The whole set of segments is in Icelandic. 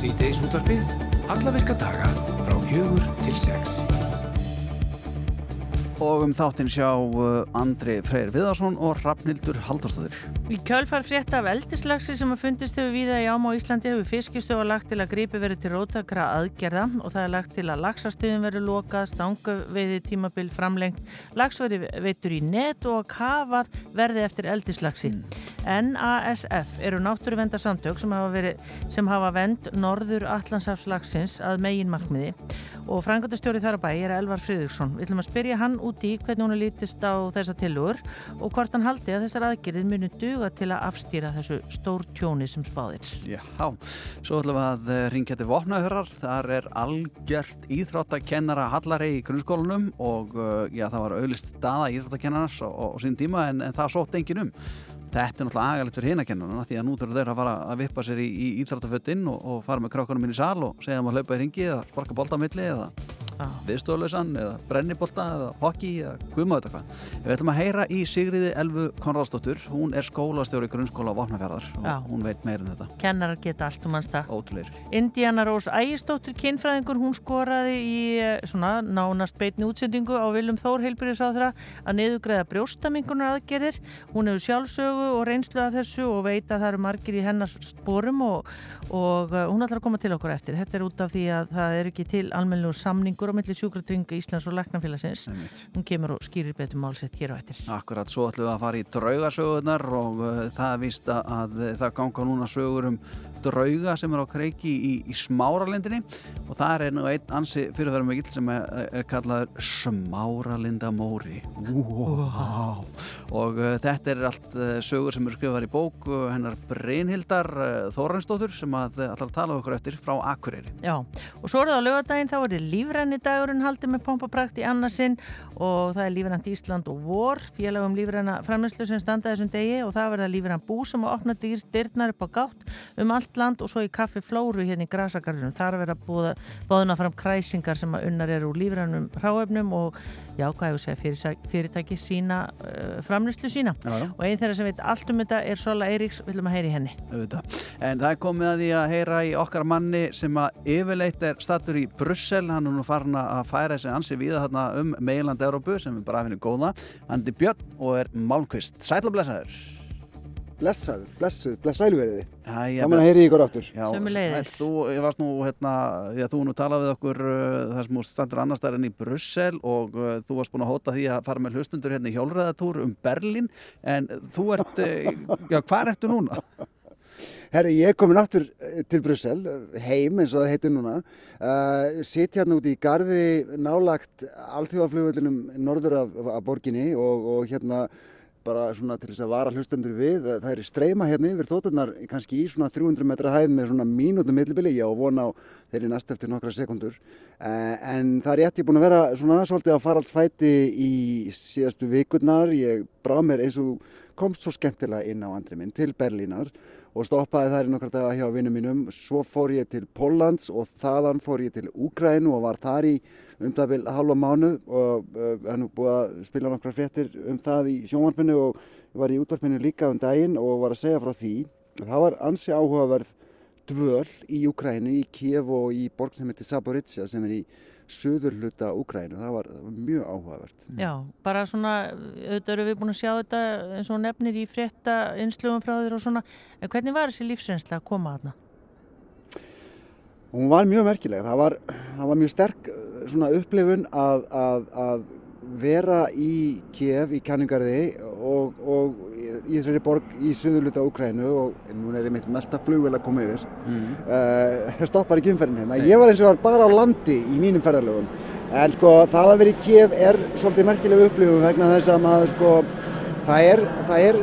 Sýteis útvarpið, alla virka daga frá fjögur til sex. Og um þáttinn sjá uh, Andri Freyr Viðarsson og Rafnildur Haldurstóður. Í kjölfar frétta af eldislagsi sem að fundist hefur víða í ám á Íslandi hefur fiskistofa lagt til að gripi verið til rótakra aðgerða og það er lagt til að lagsastöðum verið lokað, stangaveiði tímabil framlengt, lagsverði veitur í net og að kafað verði eftir eldislagsi. NASF eru náttúruvendarsamtök sem hafa, verið, sem hafa vend norður Allandsafslagsins að megin markmiði og frangatastjóri þar að bæ er Elvar Friðriksson. Við ætlum að spyrja hann út í hvernig hún er lítist á þessa tilugur og hvort hann haldi að þessar aðgerðið muni duga til að afstýra þessu stór tjóni sem spáðir. Já, svo ætlum við að eh, ringja til vopnahörar. Þar er algjört íþróttakennara Hallari í grunnskólanum og uh, já, það var auðlist staða íþróttakennarnas á, á sín tíma en, en það sótt engin um. Þetta er náttúrulega agalegt fyrir hinakennununa því að nú þurfum þeir að fara að vippa sér í, í íþróttafötinn og, og fara með krákanum inn í sal og segja að hlaupa í ringi eða sparka bolta á milli eða viðstoflausan eða brennibolta eða hockey eða guðma þetta hvað. Við ætlum að heyra í Sigriði Elfu Konradsdóttur. Hún er skólastjóri grunnskóla á Vopnafjörðar og hún veit meira um þetta. Kennarar geta allt um hans það. Ótrúleir. Indiana Rós Ægistóttir kynfræðingur, hún skoraði í eh, svona nánast beitni útsendingu á Viljum Þór heilbyrðisáðra að niðugræða brjóstamingunar aðgerðir. Hún hefur sjálfsögu og reynslu af þessu og veit að það eru margir í hennar sporum og, og eh, hún ætlar að koma til okkur eftir. Þetta er út af því að það er ekki til almennilegur samningur á milli sjúkratringa Íslands og Læknafélagsins. Hún kemur og skýrir betur málsett hér á eftir. Akkurat, svo ætlum við að fara í draugasögurnar og uh, það er víst að, að það ganga núna sögur um drauga sem er á kreiki í, í smáralindinni og það er nú einn ansi fyrirverðum mikill sem er, er kallaður smáralindamóri wow. og uh, þetta er allt uh, sögur sem eru skrifaðar í bók uh, hennar Brynhildar uh, Þóransdóttur sem að uh, að tala okkur eftir frá Akureyri Já, og svo er það á lögadaginn, þá er þið lífræni dagurinn haldið með pompaprakt í annarsinn og það er lífrænt Ísland og vor, félagum lífræna framleyslu sem standa þessum degi og það verða lífræn bú sem að opna dýr, dyrnar upp á gátt um allt land og svo í kaffi flóru hérna í grasagarðunum. Vera búða, bóðuna fram kræsingar sem að unnar eru úr lífrænum ráefnum og já, hvað hefur segja, fyrir, fyrirtæki sína, uh, framleyslu sína. Já, já. Og einn þeirra sem veit allt um þetta er Sola Eiríks, við viljum að heyri henni. En það er komið að því að heyra í okkar manni sem að yfirleitt er stattur í Brussel, hann er nú farin að færa þessi ansi viða þarna um meilandi Európu sem er bara finna góða. Hann er Björn og er Malmqvist. Sæl og blessaður. Blessaður, blessuð, blessælveriði. Gaman að heyri ykkur áttur. Já, Sömuleiðis. sæll, Þú, ég varst nú, hérna, já, þú nú talaði við okkur uh, þar sem þú standur annars þar enn í Brussel og uh, þú varst búin að hóta því að fara með hlustundur hérna í hjólræðatúr um Berlín en þú ert, uh, já, hvað ertu núna? Herri, ég er komin aftur eh, til Brussel, heim eins og það heitir núna. Uh, Sitt hérna úti í garði nálagt alþjóðaflugvöldunum norður af, af borginni og, og hérna bara svona til þess að vara hlustendur við. Það er streyma hérna yfir þótturnar kannski í svona 300 metra hæð með svona mínútum millibili. Já, vona á þeirri næst eftir nokkra sekundur. En það er rétt, ég búin að vera svona svolítið á faraldsfæti í síðastu vikurnar. Ég brá mér eins og komst svo skemmtilega inn á andri minn til Berlínar og stoppaði þar í nokkra daga hjá vinnum mínum. Svo fór ég til Póllands og þaðan fór ég til Úgrænu og var þar í um það vil halva mánuð og uh, hann er búið að spila nokkra fréttir um það í sjónvarpinu og var í útvarpinu líka um daginn og var að segja frá því. Það var ansi áhugaverð dvöl í Úgrænu, í Kiev og í borg sem heitir Saboritsa sem er í söður hluta Úgrænu. Það var, það var mjög áhugavert. Já, bara svona, auðvitað eru við búin að sjá þetta eins og nefnir í frétta innslugum frá þér og svona, en hvernig var þessi lífsreynsla að koma þarna? Hún var mjög merkileg. Það var, það var mjög sterk uh, svona upplifun að, að, að vera í Kiev, í kanningarði og, og í þessari borg í söðurluta Úkrænu og núna er einmitt næsta flugvel að koma yfir. Mm. Uh, stoppar ekki umferðin hérna. Ég var eins og var bara á landi í mínum ferðarlögum. En sko það að vera í Kiev er svolítið merkileg upplifun vegna þess að maður sko, það er, það er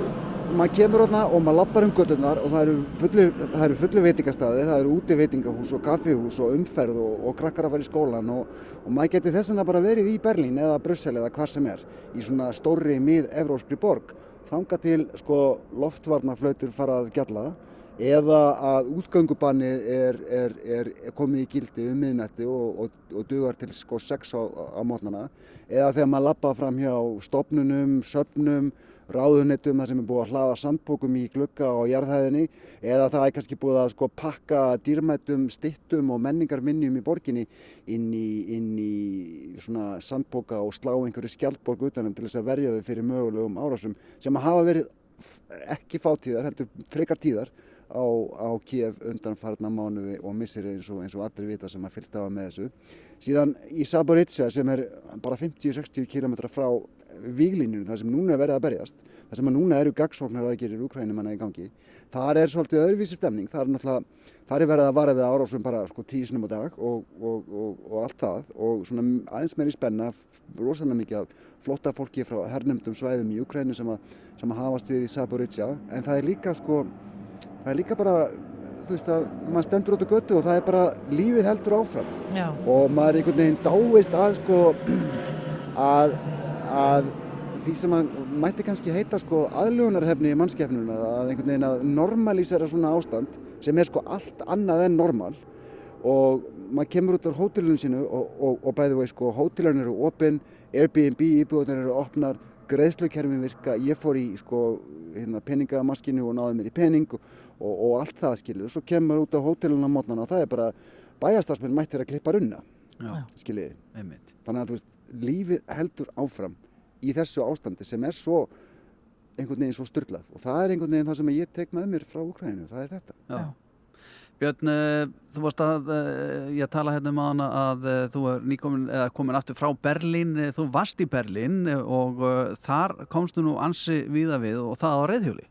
maður kemur þarna og maður lappar um göttunar og það eru fullu, það eru fullu veitingastæði, það eru úti veitingahús og kaffihús og umferð og, og krakkar að fara í skólan og, og maður geti þess vegna bara verið í Berlín eða Brussel eða hvar sem er í svona stórri mið-evróskri borg. Þanga til sko loftvarnaflautur fara að gjalla eða að útgöngubanni er, er, er komið í gildi um miðnætti og, og, og dugar til sko 6 á, á mótnana eða þegar maður lappa fram hjá stopnunum, söpnum, ráðunettum þar sem er búið að hlaða sandbókum í glugga á jarðhæðinni eða það er kannski búið að sko pakka dýrmættum, stittum og menningarminnjum í borginni inn í, inn í svona sandbóka og slá einhverju skjaldborg utanum til þess að verja þau fyrir mögulegum árásum sem að hafa verið ekki fátíðar, heldur frekar tíðar á, á Kiev undan farna mánuði og missir eins og, eins og allir vita sem að fylgta á með þessu. Síðan í Saboritsa sem er bara 50-60 km frá víglínunum, það sem núna er verið að berjast, það sem að núna eru gagsóknar aðgerir úkrænumanna í gangi, þar er svolítið öðruvísi stemning, það er náttúrulega, það er verið að vara við árásum bara sko tísnum á dag og, og, og, og allt það og svona aðeins meiri spenna, rosalega mikið af flotta fólki frá hernumdum svæðum í Úkrænu sem að, sem að hafast við í Saboritsa, en það er líka sko, það er líka bara þú veist að maður stendur út á götu og það er bara lífið heldur áfram. Já. og maður einhvern veginn dáist að sko að, að því sem að mætti kannski heita sko aðlugunarhefni í mannskefnuna að einhvern veginn að normalísera svona ástand sem er sko allt annað en normal og maður kemur út á hótelunum sínu og, og, og bæði vei sko hótelun eru opinn, Airbnb íbúðunar eru opnar, greiðslukerfin virka, ég fór í sko hérna, peningamaskinu og náði mér í pening og, og allt það skilur, svo kemur út á hótelunum á mótnana og það er bara bæjastarsmenn mættir að klippa runna skiljiði. Þannig að þú veist, lífið heldur áfram í þessu ástandi sem er svo einhvern veginn svo styrlað og það er einhvern veginn það sem ég tek með mér frá Ukraínu, það er þetta. Já. Björn, uh, þú varst að, uh, ég tala hérna um aðan að uh, þú er nýkomin, eða komin aftur frá Berlín, þú varst í Berlín og þar komstu nú ansi víða við og það á reyðhjóli.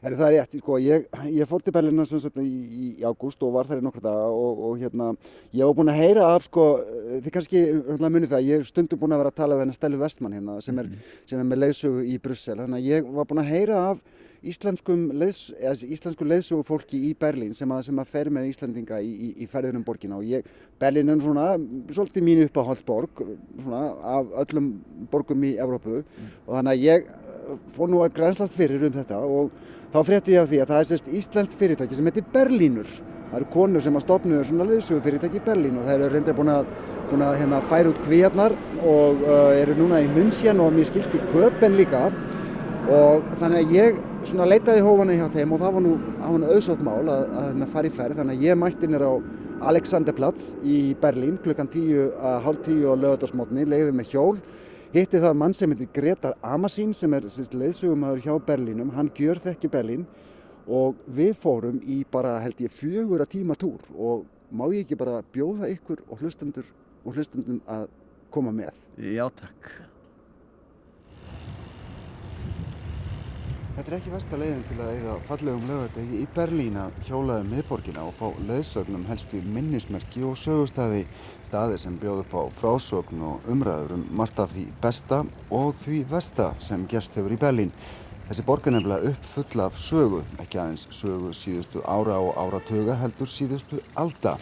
Heri, það er rétt, sko, ég, ég fór til Berlínar sem sagt í, í, ágúst og var þar í nokkra daga og, og hérna, ég var búinn að heyra af, sko, þið kannski munið það, ég er stundum búinn að vera að tala við hennar Stelu Vestmann hérna sem er, sem er með leiðsögu í Brussel, þannig að ég var búinn að heyra af íslenskum, leiðs, eða, íslenskum leiðsögu fólki í Berlín sem að, sem að fer með Íslandinga í, í, í ferðunum borgina. Og ég, Berlín er svona, svolítið mín uppáhaldsborg, svona, af öllum borgum í Evrópu. Og þannig að ég fór nú að grænslast fyrir um þetta og þá frétti ég af því að það er sérst íslenskt fyrirtæki sem heitir Berlínur. Það eru konur sem að stopnuðu svona liðsögu fyrirtæki í Berlín og það eru reyndar búin að, búin að hérna, færa út kvíarnar og uh, eru núna í München og mér skilst í Köpen líka. Og þannig að ég svona leitaði hófana hjá þeim og það var nú, nú auðsótt mál að, að, að fara í ferð. Þannig að ég mætti nér á Alexanderplatz í Berlín klukkan tíu að hálf tíu á lögadagsmótni, leiði með hjól hitti það mann sem heitir Gretar Amasín sem er leiðsögumæður hjá Berlínum, hann gjör þekki Berlín og við fórum í bara held ég fjögur að tíma túr og má ég ekki bara bjóða ykkur og hlustendur og hlustendum að koma með. Já, takk. Þetta er ekki versta leiðin til að eiga fallegum lögadegi í Berlín að hjólaði miðborgina og fá leiðsögnum helstu minnismerki og sögustæði staði sem bjóð upp á frásögn og umræður um margt af því besta og því vesta sem gerst hefur í Berlín. Þessi borg er nefnilega upp full af sögu, ekki aðeins sögu síðustu ára og áratuga heldur síðustu alda.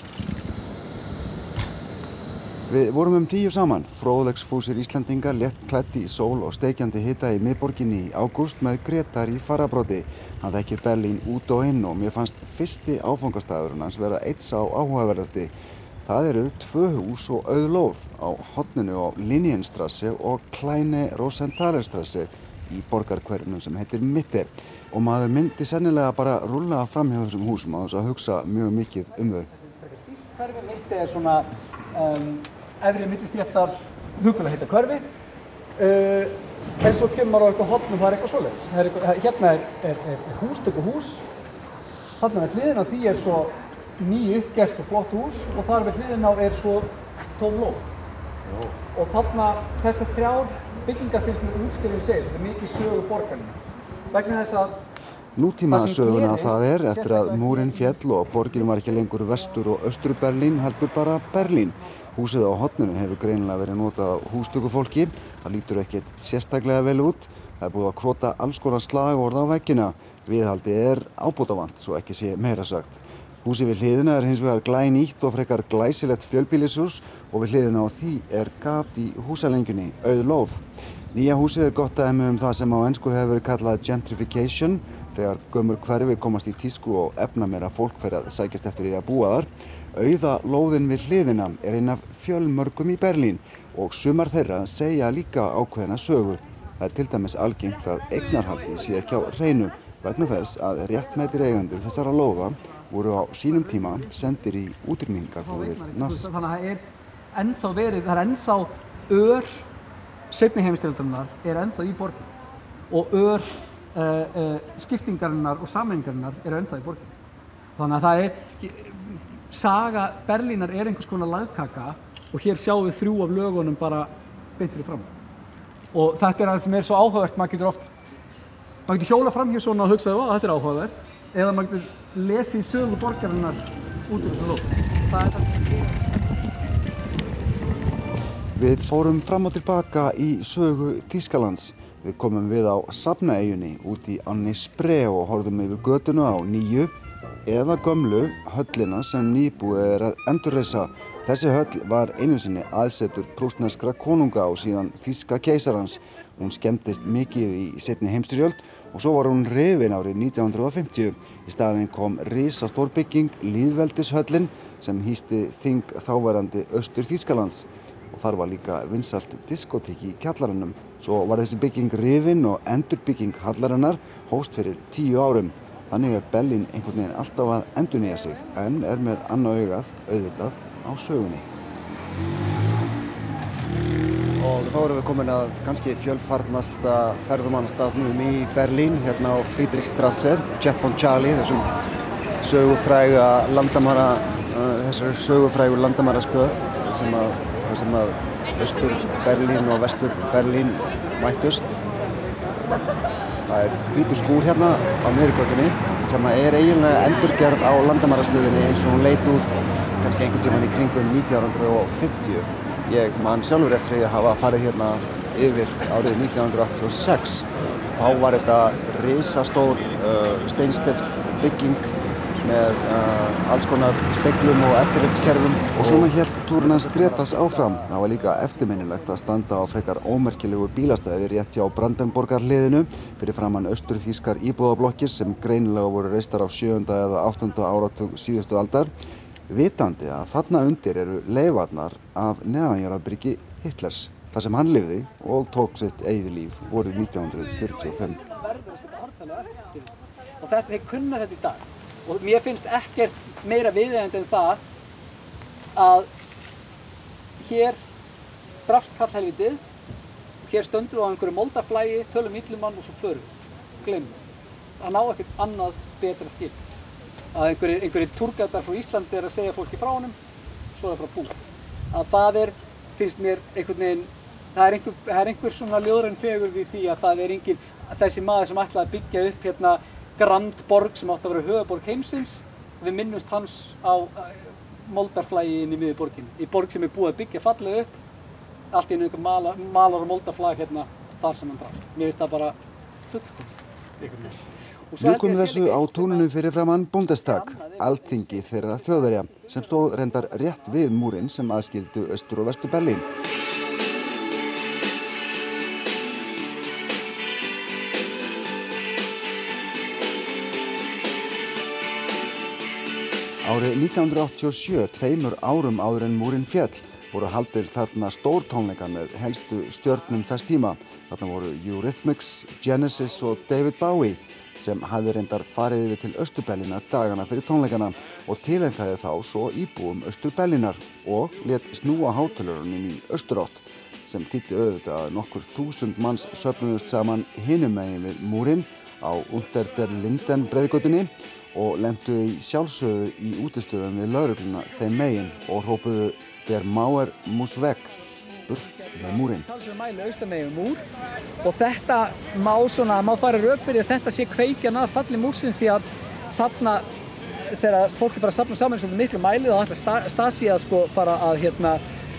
Við vorum um tíu saman, fróðlegsfúsir Íslandingar létt klætti í sól og steikjandi hita í miðborginni í ágúst með Gretar í farabróti. Hann þekkir Berlín út og inn og mér fannst fyrsti áfangastæðurinn hans vera eitt sá áhugaverðasti. Það eru tvö hús og auðlóð á hotninu á Linjenstrasse og Kleine Rosenthalerstrasse í borgarkverfinu sem heitir Mitte. Og maður myndi sennilega bara rulla fram hjá þessum húsum á þess að hugsa mjög mikið um þau. Hverfi Mitte er svona um, efri millistéttar hugulega heita hverfi uh, en svo kemur á eitthvað hotnum það er eitthvað svoleiðis. Eitthvað- Hérna er, er, er, er hústöku hús, þarna við hliðin á því er svo ný uppgert og flott hús og þar við hliðin á er svo tóm lóð. Og þarna þessar þrjár byggingar finnst mér útskriðin segir, þetta er mikið sögu borgarna. Vegna þess að Nútíma söguna það er eftir að múrin fjell og borgin var ekki lengur vestur og austur Berlín heldur bara Berlín. Húsið á hotninu hefur greinilega verið notað á hústökufólki, það lítur ekkert sérstaklega vel út, það er búið að krota alls konar slagorð á veggina, viðhaldi er ábútavant svo ekki sé meira sagt. Húsið við hliðina er hins vegar glænýtt og frekar glæsilegt fjölbýlishús og við hliðina á því er gat í húsalengjunni, auð lóð. Nýja húsið er gott dæmi um það sem á ennsku hefur verið kallað gentrification þegar gömur hverfi komast í tísku og efna meira fólk fyrir að sækjast eftir því að búa þar. Auða lóðin við hliðina er einn af fjölmörgum í Berlín og sumar þeirra segja líka ákveðina sögu. Það er til dæmis algengt að eignarhaldið sé ekki á reynu vegna þess að réttmætir eigendur þessara lóða voru á sínum tíma sendir í útrýmingarbúðir nazist. Þannig að það er ennþá verið, það er ennþá ör setni heimistöldunar er ennþá í borgin og ör uh, uh, skiptingarinnar og sammenningarinnar eru ennþá í borgin. Þannig að það er, saga Berlínar er einhvers konar lagkaka og hér sjáum við þrjú af lögunum bara beint fyrir fram. Og þetta er það sem er svo áhugavert, maður getur oft, maður getur hjóla fram hér svona og hugsaðu að þetta er áhugavert, eða maður getur lesið sögu borgarinnar út úr þessu lóð. Það er það sem er Við fórum fram og tilbaka í sögu Þýskalands. Við komum við á Safnaeyjunni út í Anni Spree og horfum yfir gödunu á nýju eða gömlu höllina sem nýbúið er að endurreysa. Þessi höll var einu sinni aðsetur prústneskra konunga og síðan Þýska keisarans. Hún skemmtist mikið í setni heimstyrjöld og svo var hún reyfin árið 1950. Í staðin kom risastór bygging Líðveldishöllin sem hýsti þing þáverandi Östur Þýskalands og þar var líka vinsalt diskotík í kjallarannum. Svo var þessi bygging rifin og endurbygging hallarinnar hóst fyrir tíu árum. Þannig er Bellin einhvern veginn alltaf að endur nýja sig en er með annað augað auðvitað á sögunni. Og þá erum við komin að kannski fjölfarnasta ferðumannastafnum í Berlín, hérna á Friedrichstrasse, Jeppon Charlie, þessum sögufræga landamæra, uh, þessar sögufrægu landamærastöð sem að, þar sem að Östur Berlín og Vestur Berlín mættust. Það er hvítur skúr hérna á miðurgötunni sem er eiginlega endurgerð á landamærastöðinni eins og hún leit út kannski einhvern tíman í kringum 1950. Ég man sjálfur eftir að hafa farið hérna yfir árið 1986. Þá var þetta risastór uh, steinstift bygging með uh, alls konar speklum og eftirlitskerfum. Og svona helt túrin hans Gretas áfram. Það var líka eftirminnilegt að standa á frekar ómerkilegu bílastæði rétt hjá Brandenborgar hliðinu fyrir framann austurþýskar íbúðablokkir sem greinilega voru reistar á sjönda eða áttunda áratug síðustu aldar vitandi að þarna undir eru leifarnar af neðanjarabyrgi Hitlers þar sem hann lifði og tók sitt eigið líf vorið 1945. Og þetta, þeir kunna þetta í dag. Og mér finnst ekkert meira viðeigandi en það að hér drafst kallhelvitið, hér stöndur á einhverju moldaflægi, tölum yllumann og svo förum. Gleymum. Það ná ekkert annað betra skil. Að einhverju, einhverju túrgætar frá Íslandi er að segja fólki frá honum, svo er það bara búið. Að það er, finnst mér einhvern veginn, það er einhver, það er einhver svona ljóðræn fegur við því að það er engin, þessi maður sem ætlaði að byggja upp hérna Grand Borg sem átti að vera höfuborg heimsins, við minnumst hans á moldarflægi inn í miður borgin. Í borg sem er búið að byggja fallega upp, allt í einu einhver malar, malar og moldaflag hérna þar sem hann draf. Mér finnst það bara fullkom, einhvern veginn. Ljúkum þessu á túninu fyrir framann Bundestag, alþingi þeirra þjóðverja, sem stóð reyndar rétt við múrin sem aðskildu Östur og Vestur Berlín. Árið 1987, tveimur árum áður en múrin fjall, voru haldir þarna stór tónleika með helstu stjörnum þess tíma. Þarna voru Eurythmics, Genesis og David Bowie sem hafði reyndar farið yfir til Östurbellina dagana fyrir tónleikana og tilengtaði þá svo íbúum Östurbellinar og let snúa hátulurunum í Östurátt sem þýtti auðvitað að nokkur þúsund manns söfnuðust saman hinum megin við múrin á Unter der Linden breyðgötunni og lendu í sjálfsögðu í útistöðum við laurugluna þeim megin og hrópuðu Der Mauer muss weg burt með múrin. Talsum mæli austamegin múr og þetta má svona, má fara fyrir að þetta sé kveikjan að falli múrsins því að þarna þegar fólki fara að sapna saman svona miklu mæli þá ætla Stasi að sko fara að hérna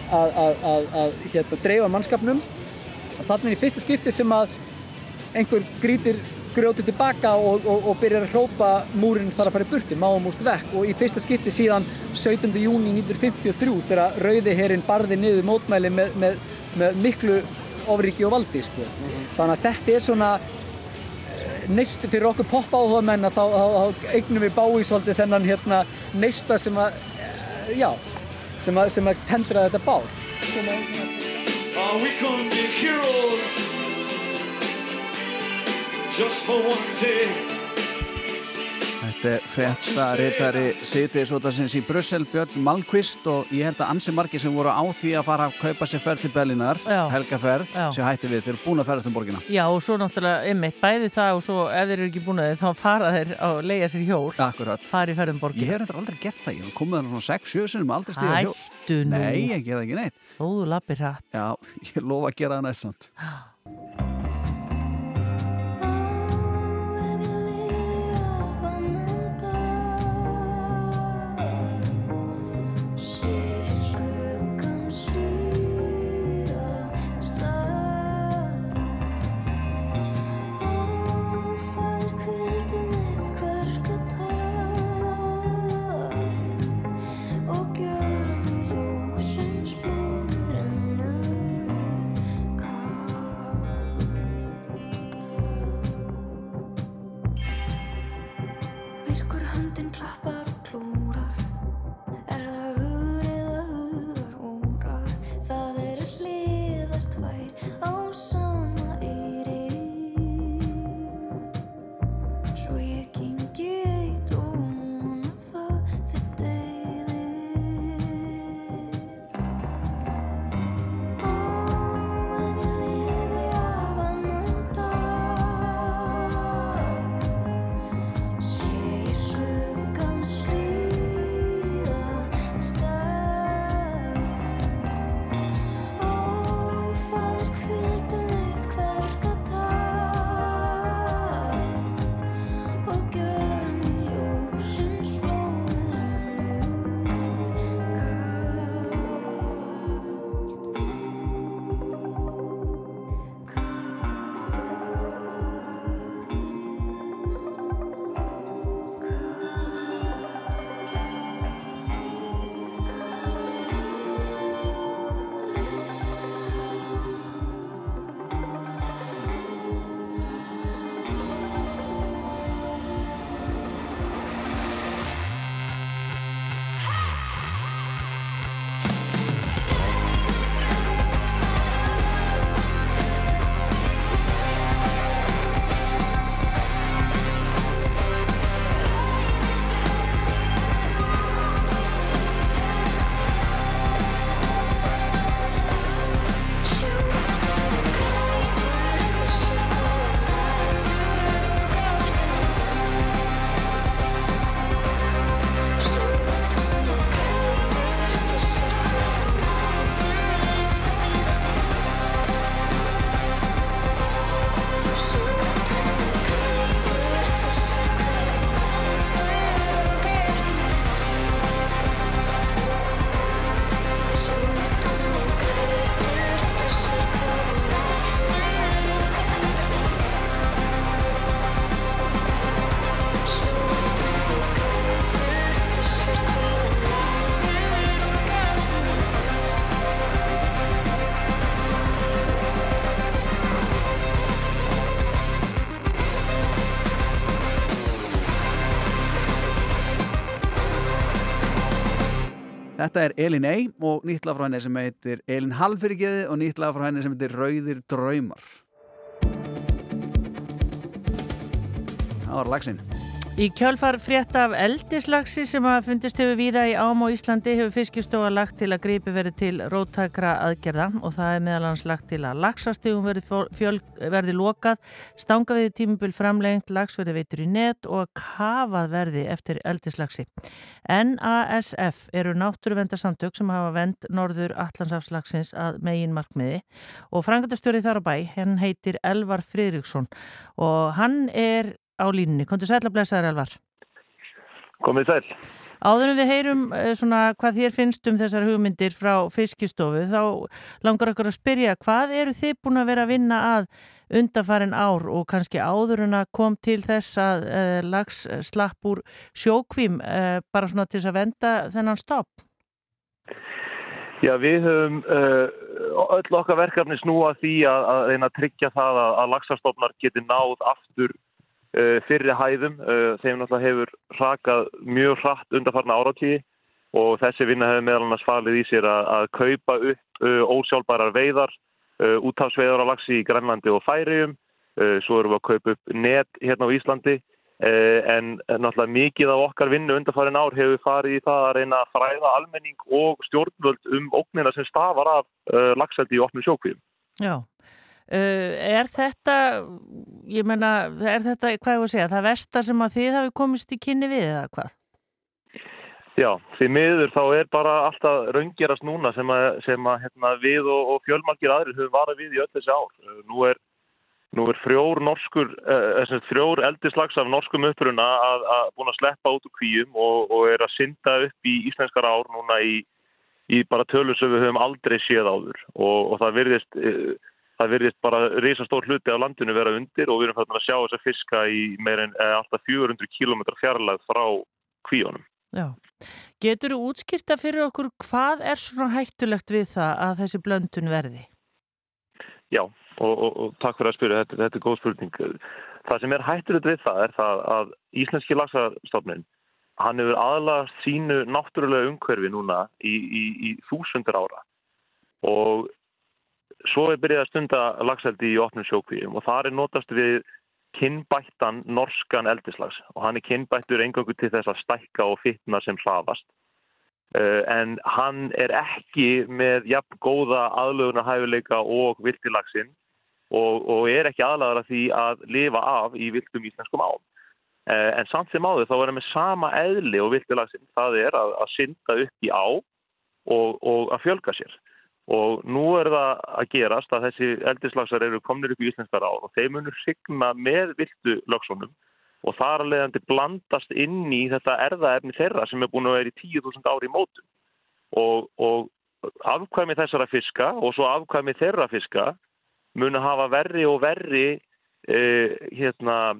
að, að, að, að hérna dreifa mannskapnum þarna er í fyrsta skipti sem að einhver grítir grjótið tilbaka og, og, og byrjar að hrópa múrin þarf að fara í burti, máum úrst vekk og í fyrsta skipti síðan 17. júni 1953 þegar rauði herrin barði niður mótmæli með, með, með miklu ofriki og valdi sko. þannig að þetta er svona neist fyrir okkur pop áhuga menn að þá, þá, þá eignum við bái svolítið þennan hérna neista sem að já, sem að, sem að tendra þetta bár Are we gonna be heroes Þetta er frétta reytari sýtiðsvotasins í Brussel, Björn Malmqvist og ég held að ansi margir sem voru á því að fara að kaupa sér ferð til Berlínar, Já. helgaferð, sem hætti við, þeir eru búin að ferðast um borgina. Já, og svo náttúrulega, einmitt, bæði það og svo ef þeir eru ekki búin að þeir, þá fara þeir að leiða sér hjól, Akkurat. fara í ferðum Ég borgina. hef reyndar aldrei gert það, ég hef komið þannig svona 6-7 sinum aldrei stíða hjól. Hættu nú. Nei, ég gerði ekki neitt. Góðu lappir hratt. Já, ég lofa að gera það næst samt. Svo Þetta er Elin A og nýtt lag frá henni sem heitir Elin Halfyrirgeði og nýtt lag frá henni sem heitir Rauðir draumar. Það var lagsinn. Í kjálfar frétta af eldislagsi sem að fundist hefur víða í ám á Íslandi hefur fiskistofa lagt til að greipi verið til róttakra aðgerða og það er meðal hans lagt til að lagsastegum verði, fjöl, verði lokað, stangaviði tímubil framlengt, lagsverði veitur í net og að kafað verði eftir eldislagsi. NASF eru náttúruvendarsamtök sem hafa vend norður Allandsafslagsins að megin markmiði og frangatastjóri þar á bæ, henn heitir Elvar Friðriksson og hann er á línunni. Kontur sæl að blessaður, Elvar. Komið sæl. Áður en við heyrum uh, svona hvað þér finnst um þessar hugmyndir frá fiskistofu, þá langar okkur að spyrja hvað eru þið búin að vera að vinna að undarfærin ár og kannski áður en að kom til þess að uh, lags slapp úr sjókvím uh, bara svona til þess að venda þennan stopp? Já, við höfum öll okkar verkefni snúa því að, að reyna að tryggja það að, að lagsastofnar geti náð aftur Uh, fyrri hæðum. Uh, þeim náttúrulega hefur rakað mjög hratt undarfarna áratíði og þessi vinna hefur meðal annars falið í sér að, að kaupa upp uh, ósjálfbærar veiðar, útafsveiðar á lagsi í Grænlandi og Færiðum uh, svo erum við að kaupa upp net hérna á Íslandi en náttúrulega mikið af okkar vinnu undarfærin ár hefur farið í það að reyna að fræða almenning og stjórnvöld um ógnina sem stafar af lagseldi í opnum sjókvíum. Já, er þetta, ég menna, er þetta, hvað ég voru að segja, það versta sem að þið hafi komist í kynni við eða hvað? Já, því miður þá er bara alltaf raunggerast núna sem að, sem að hérna, við og, og fjölmarkir aðrir höfum varað við í öll þessi ár. Uh, Nú er, nú er frjór norskur, uh, frjór eldislags af norskum uppruna að, að búin að sleppa út úr kvíum og, og er að synda upp í íslenskar ár núna í, í bara tölur sem við höfum aldrei séð áður og, og það virðist, uh, það virðist bara risastór hluti af landinu vera undir og við erum fyrir að sjá þessa fiska í meir en eh, alltaf 400 km fjarlæð frá kvíunum. Já. Getur þú útskýrta fyrir okkur hvað er svona hættulegt við það að þessi blöndun verði? Já, og, og, og takk fyrir að spyrja, þetta, þetta er góð spurning. Það sem er hættulegt við það er það að Íslenski lagsastofnin, hann hefur aðlagast sínu náttúrulega umhverfi núna í, í, í þúsundur ára og svo er byrjað að stunda lagseldi í opnum sjókvíum og það er notast við kinnbættan norskan eldislags og hann er kinnbættur engangu til þess að stækka og fitna sem hlafast. Uh, en hann er ekki með jafn góða aðlögunarhæfuleika og viltilagsin og, og er ekki aðlagar að því að lifa af í viltum íslenskum ám. Uh, en samt sem áður þá er hann með sama eðli og viltilagsin, það er að, að synda upp í á og, og að fjölga sér. Og nú er það að gerast að þessi eldislagsar eru komnir upp í íslenskar ár og þeir munur signa með viltu lögsónum og þar að leiðandi blandast inn í þetta erðaefni þeirra sem er búin að vera í 10.000 ári í mótum. Og, og afkvæmi þessara fiska og svo afkvæmi þeirra fiska mun að hafa verri og verri eh, hérna,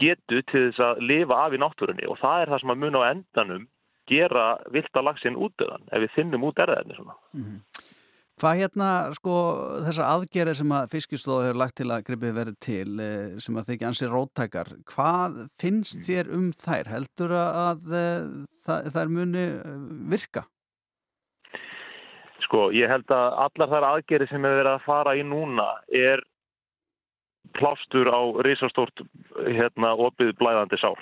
getu til þess að lifa af í náttúrunni og það er það sem að mun á endanum gera vilda lagsin útöðan ef við finnum út erðaefni svona. Mm -hmm. Hvað hérna, sko, þessar aðgerðir sem að fiskistóðu hefur lagt til að gripið verið til, sem að þykja ansið róttækar, hvað finnst þér um þær? Heldur að, að það, þær muni virka? Sko, ég held að allar þær aðgerðir sem hefur verið að fara í núna er plástur á risastórt hérna, opið blæðandi sár.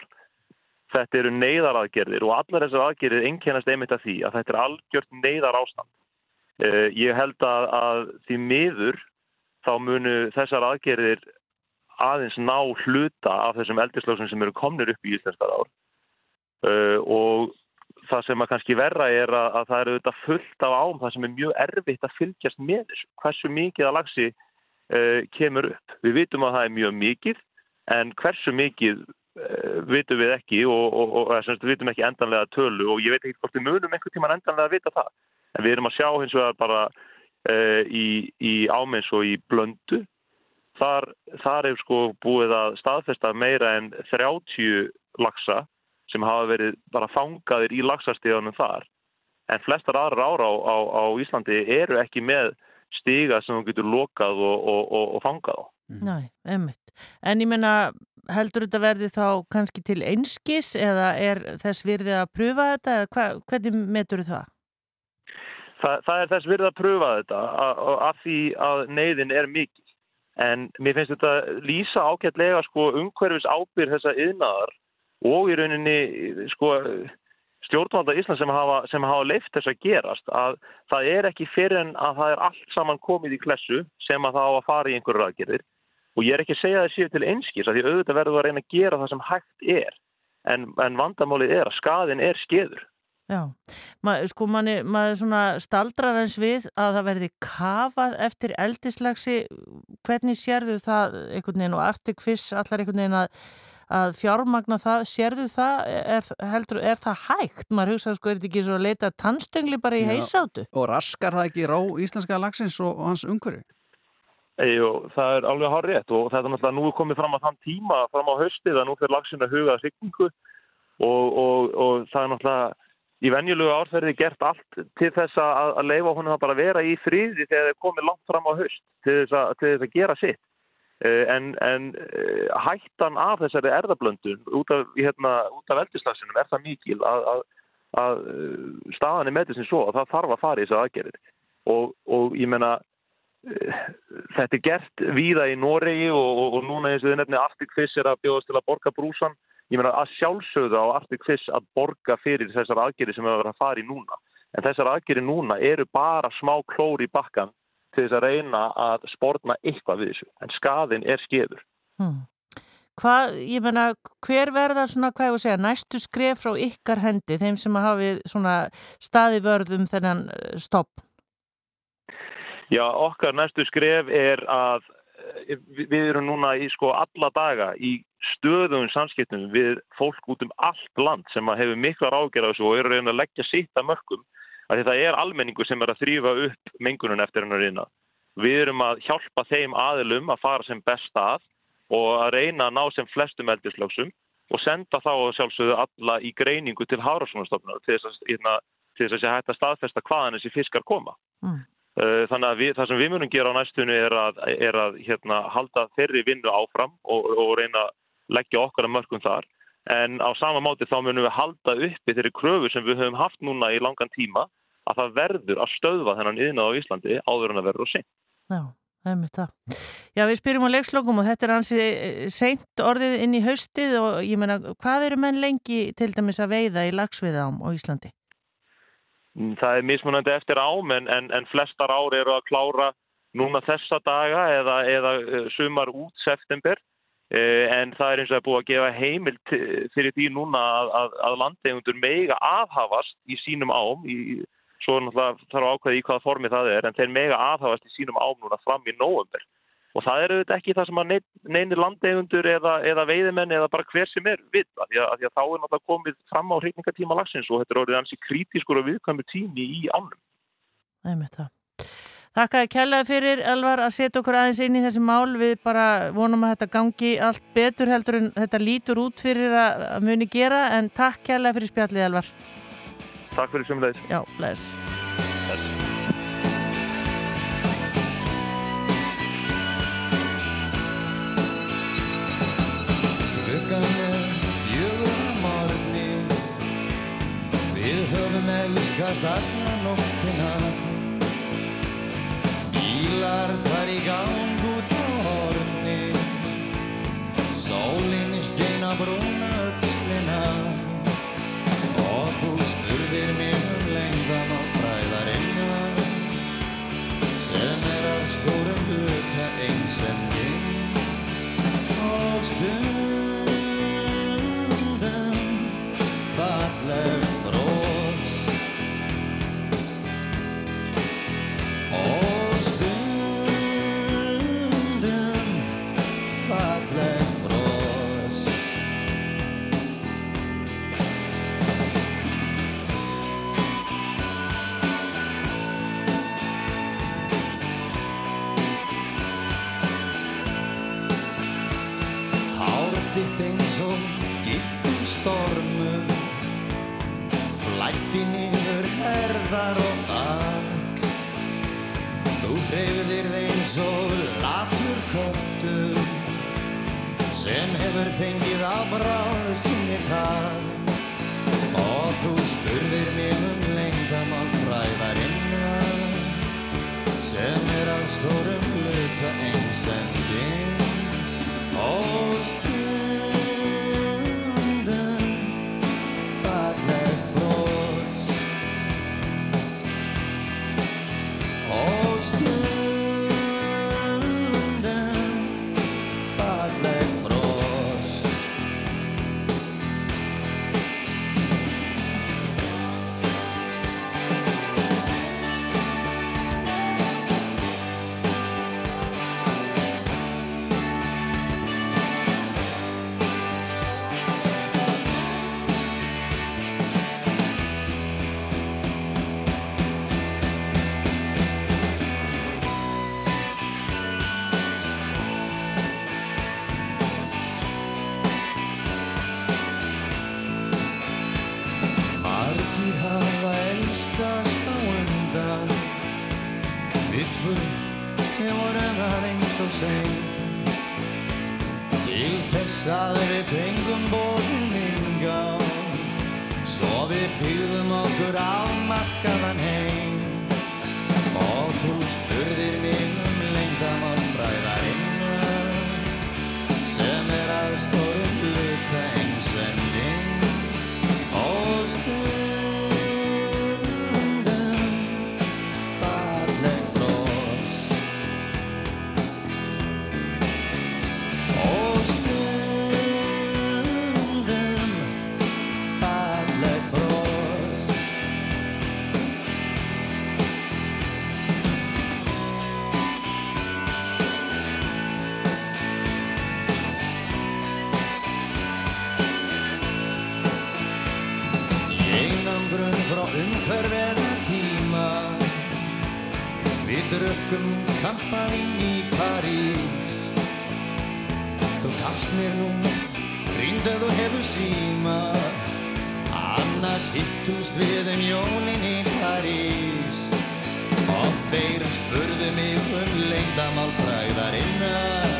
Þetta eru neyðaraðgerðir og allar þessar aðgerðir einkennast einmitt af því að þetta er algjört neyðar ástand. Uh, ég held að, að því miður þá munu þessar aðgerðir aðeins ná hluta af þessum eldislöksum sem eru komnir upp í Íslandskar ár uh, og það sem að kannski verra er að, að það eru þetta fullt af ám það sem er mjög erfitt að fylgjast með þessu hversu mikið að lagsi uh, kemur upp. Við vitum að það er mjög mikið en hversu mikið vitum við ekki og, og, og við vitum ekki endanlega tölu og ég veit ekki hvort við munum einhvern tíman endanlega að vita það en við erum að sjá hins vegar bara uh, í, í ámeins og í blöndu þar, þar er sko búið að staðfesta meira en 30 lagsa sem hafa verið bara fangaðir í lagsastíðanum þar en flestar aðra ára á, á, á Íslandi eru ekki með stíga sem þú getur lokað og, og, og fangað á. Næ, einmitt. En ég menna, heldur þetta verði þá kannski til einskis eða er þess virði að pröfa þetta eða hva, hvernig metur það? Það, það er þess virði að pröfa þetta af því að neyðin er mikil. En mér finnst þetta lýsa ágætlega sko umhverfis ábyrð þessa yðnaðar og í rauninni sko stjórnvalda Ísland sem hafa, sem hafa leift þess að gerast að það er ekki fyrir en að það er allt saman komið í klessu sem að það á að fara í einhverju aðgerðir og ég er ekki að segja það séu til einskis að því auðvitað verður að reyna að gera það sem hægt er en, en vandamálið er að skadin er skeður. Já, Ma, sko manni, maður svona staldrar eins við að það verði kafað eftir eldislagsi, hvernig sérðu það einhvern veginn og Arctic Fish allar einhvern veginn að, að fjármagna það, sérðu það, er, heldur, er það hægt? Maður hugsa sko, er þetta ekki svo að leita tannstöngli bara í heisáttu? Og raskar það ekki rá íslenska lagsins og, og hans umhverju? Jú, það er alveg hár rétt og þetta er náttúrulega nú komið fram að þann tíma fram á höstið að nú fyrir lagsinu að huga signingu og, og, og það er náttúrulega í venjulegu árferði gert allt til þess að, að leifa honum að bara vera í fríði þegar það komið langt fram á höst til þess að, til þess að gera sitt. En, en hættan af þessari erðablöndun út af, hérna, af eldislagsinum er það mikil að, að staðan er með þessin svo að það þarf að fara í þessu aðgerðir og, og ég menna þetta er gert víða í Noregi og, og, og núna eins og þið nefnir Arctic Fish er að bjóðast til að borga brúsan. Ég meina að sjálfsögða á Arctic Fish að borga fyrir þessar aðgerið sem við verðum að fara í núna. En þessar aðgerið núna eru bara smá klóri í bakkan til þess að reyna að spórna eitthvað við þessu. En skadin er skeður. Hmm. Hvað, ég menna, hver verða svona, hvað ég voru að segja, næstu skref frá ykkar hendi, þeim sem hafi svona staði vörðum þennan eh, stopp? Já, okkar næstu skref er að við erum núna í sko alla daga í stöðum samskiptum við fólk út um allt land sem hefur miklar ágjörðas og eru reyna að leggja sitt að mörgum. Það er almenningu sem er að þrýfa upp mengunum eftir hennar reyna. Við erum að hjálpa þeim aðilum að fara sem best að og að reyna að ná sem flestum eldislöksum og senda þá sjálfsögðu alla í greiningu til Hárásvonarstofnar til þess að, hérna, þess að hætta staðfesta hvaðan þessi fiskar koma. Mm. Þannig að við, það sem við munum gera á næstunni er að, er að hérna, halda þeirri vinnu áfram og, og reyna að leggja okkar að mörgum þar. En á sama máti þá munum við halda uppi þeirri kröfu sem við höfum haft núna í langan tíma að það verður að stöðva þennan yðna á Íslandi áður en að verður og seint. Já, það er mitt það. Já, við spyrjum á leikslokkum og þetta er hansi eh, seint orðið inn í haustið og ég menna, hvað eru menn lengi til dæmis að veiða í lagsviðám á Íslandi? Mm, það er mismunandi eftir ám en, en, en flestar ár eru að klára núna þessa daga eða, eða eh, sumar út september. Eh, en það er eins og að búið að gefa heimil fyrir því núna að, að, að landegundur meiga aðhafast í sínum ám í svo náttúrulega þarf að ákveða í hvaða formi það er en þeir mega aðhafast í sínum ámnuna fram í nógumber og það eru þetta ekki það sem að neynir landegundur eða, eða veiðimenn eða bara hver sem er við því að, að, því að þá er náttúrulega komið fram á hreikningatíma lagsins og þetta er orðið ansi kritískur og viðkvæmur tími í ánum. Það er með það. Þakkaði kjallaði fyrir Elvar að setja okkur aðeins inn í þessi mál við bara vonum að þetta gangi allt betur heldur en þetta lítur út fyrir að muni gera en takk kjallaði fyrir spjallið Elvar. Takk fyrir sem leis. Já, leis. Klukkan er fjögur á morgni Við höfum elskast alla nóttina. Bílar far í gang út á horni Sólinn skeina brúna kampavín í París. Þú gafst mér nú Ringdað og hefur síma. Annars hittumst við um jólin í París. Og þeir spurðu mig um lengdamál fræðarinnar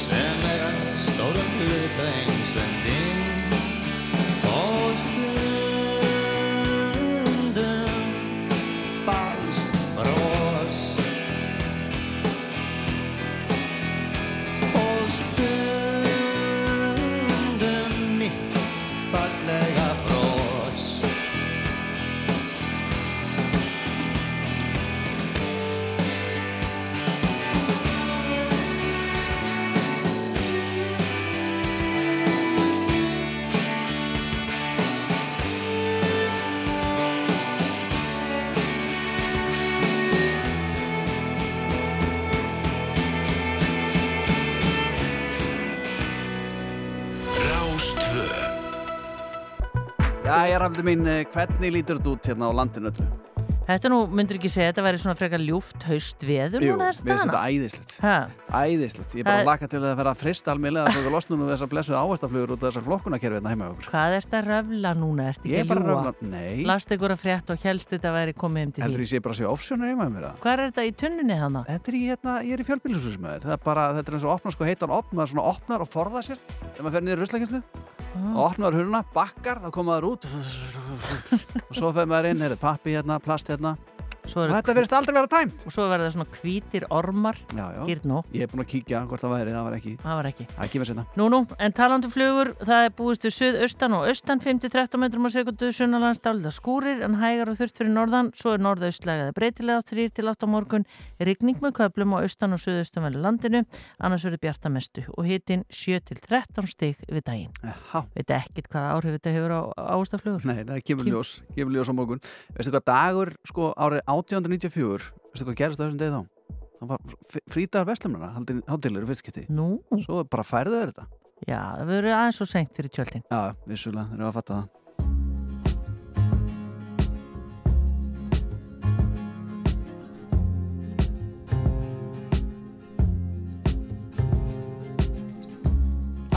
Sem er stórum hluta eins Rafði mín, eh, hvernig lítur þetta út hérna á landinu öllu? Þetta nú, myndur ekki segja, þetta væri svona frekar ljúft haust veður Jú, núna þess finnst þetta dana. æðislegt Ha, Æðislegt, ég er bara Það- að laka til að vera frist almeinlega að fyrir losnum og þessar blessuð ávæstaflugur út af þessar flokkunarkerfi hérna heima okkur hvað ert að röfla núna? Ert ekki að bara að ljúa? röfla, nei, Last ykkur að frétt og helst þetta væri komið um til heldur því. ég sé bara að sé offsjónu heima hjá mér það Hvað er þetta í tunnunni hana? Þetta er í hérna, ég er í fjölbýlisúsum og opnar heitan opn maður svona opnar og forða sér þegar maður fer niður ruslakenslu og opnar huruna, bakkar, þá koma það út. Og svo fer maður inn, er pappi hérna, plast hérna og þetta verðist aldrei vera tæmt. Og svo verða svona hvítir ormar, Já, já, ég er búin að kíkja hvort það væri, það var ekki það var ekki. Það sérna Nú, nú, en talandu flugur, það er búist við suðaustan og austan 5-13 metrum á sekundu, sunnalands dálita skúrir, en hægar og þurft fyrir norðan, svo er norðaustlægaði breytilega 3-8 morgun, rigning með köplum á austan og suðaustan vel landinu, annars verður bjarta mestu og hitin 7-13 stig við daginn. Veit ekkit hvaða áhrif þetta hefur á það á morgun Veistu hvað dagur, sko, árið 1894 Veistu hvað gerist á þessum degi þá? Það var frítagar vestlumnara, hátilegur fyrst skipti Nú, Svo bara færðu þau þetta já, það verður aðeins svo seint fyrir tjöldin. Já, vissulega, þeir eru að fatta það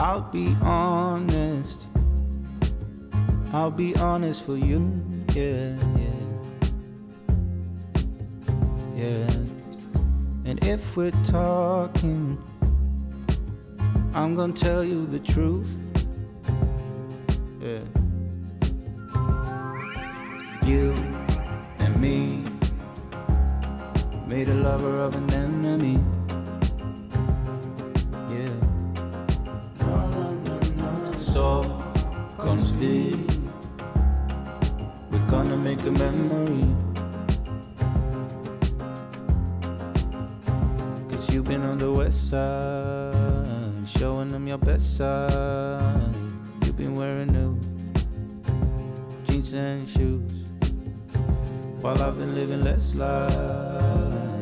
I'll be honest. I'll be honest for you. Yeah, And if we're talking, I'm gonna tell you the truth. Yeah. You and me made a lover of an enemy. Yeah. We're gonna make a memory. You've been on the west side, showing them your best side. You've been wearing new jeans and shoes. While I've been living less life,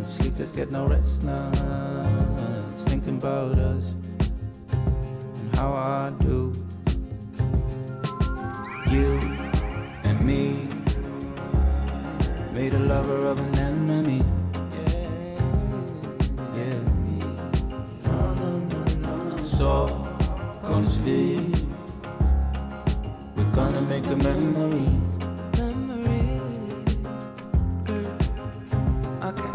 sleepless, get no rest nights, thinking about us and how I do. You and me made a lover of an enemy. No. Stop, comes we. We're gonna make a memory. Okay.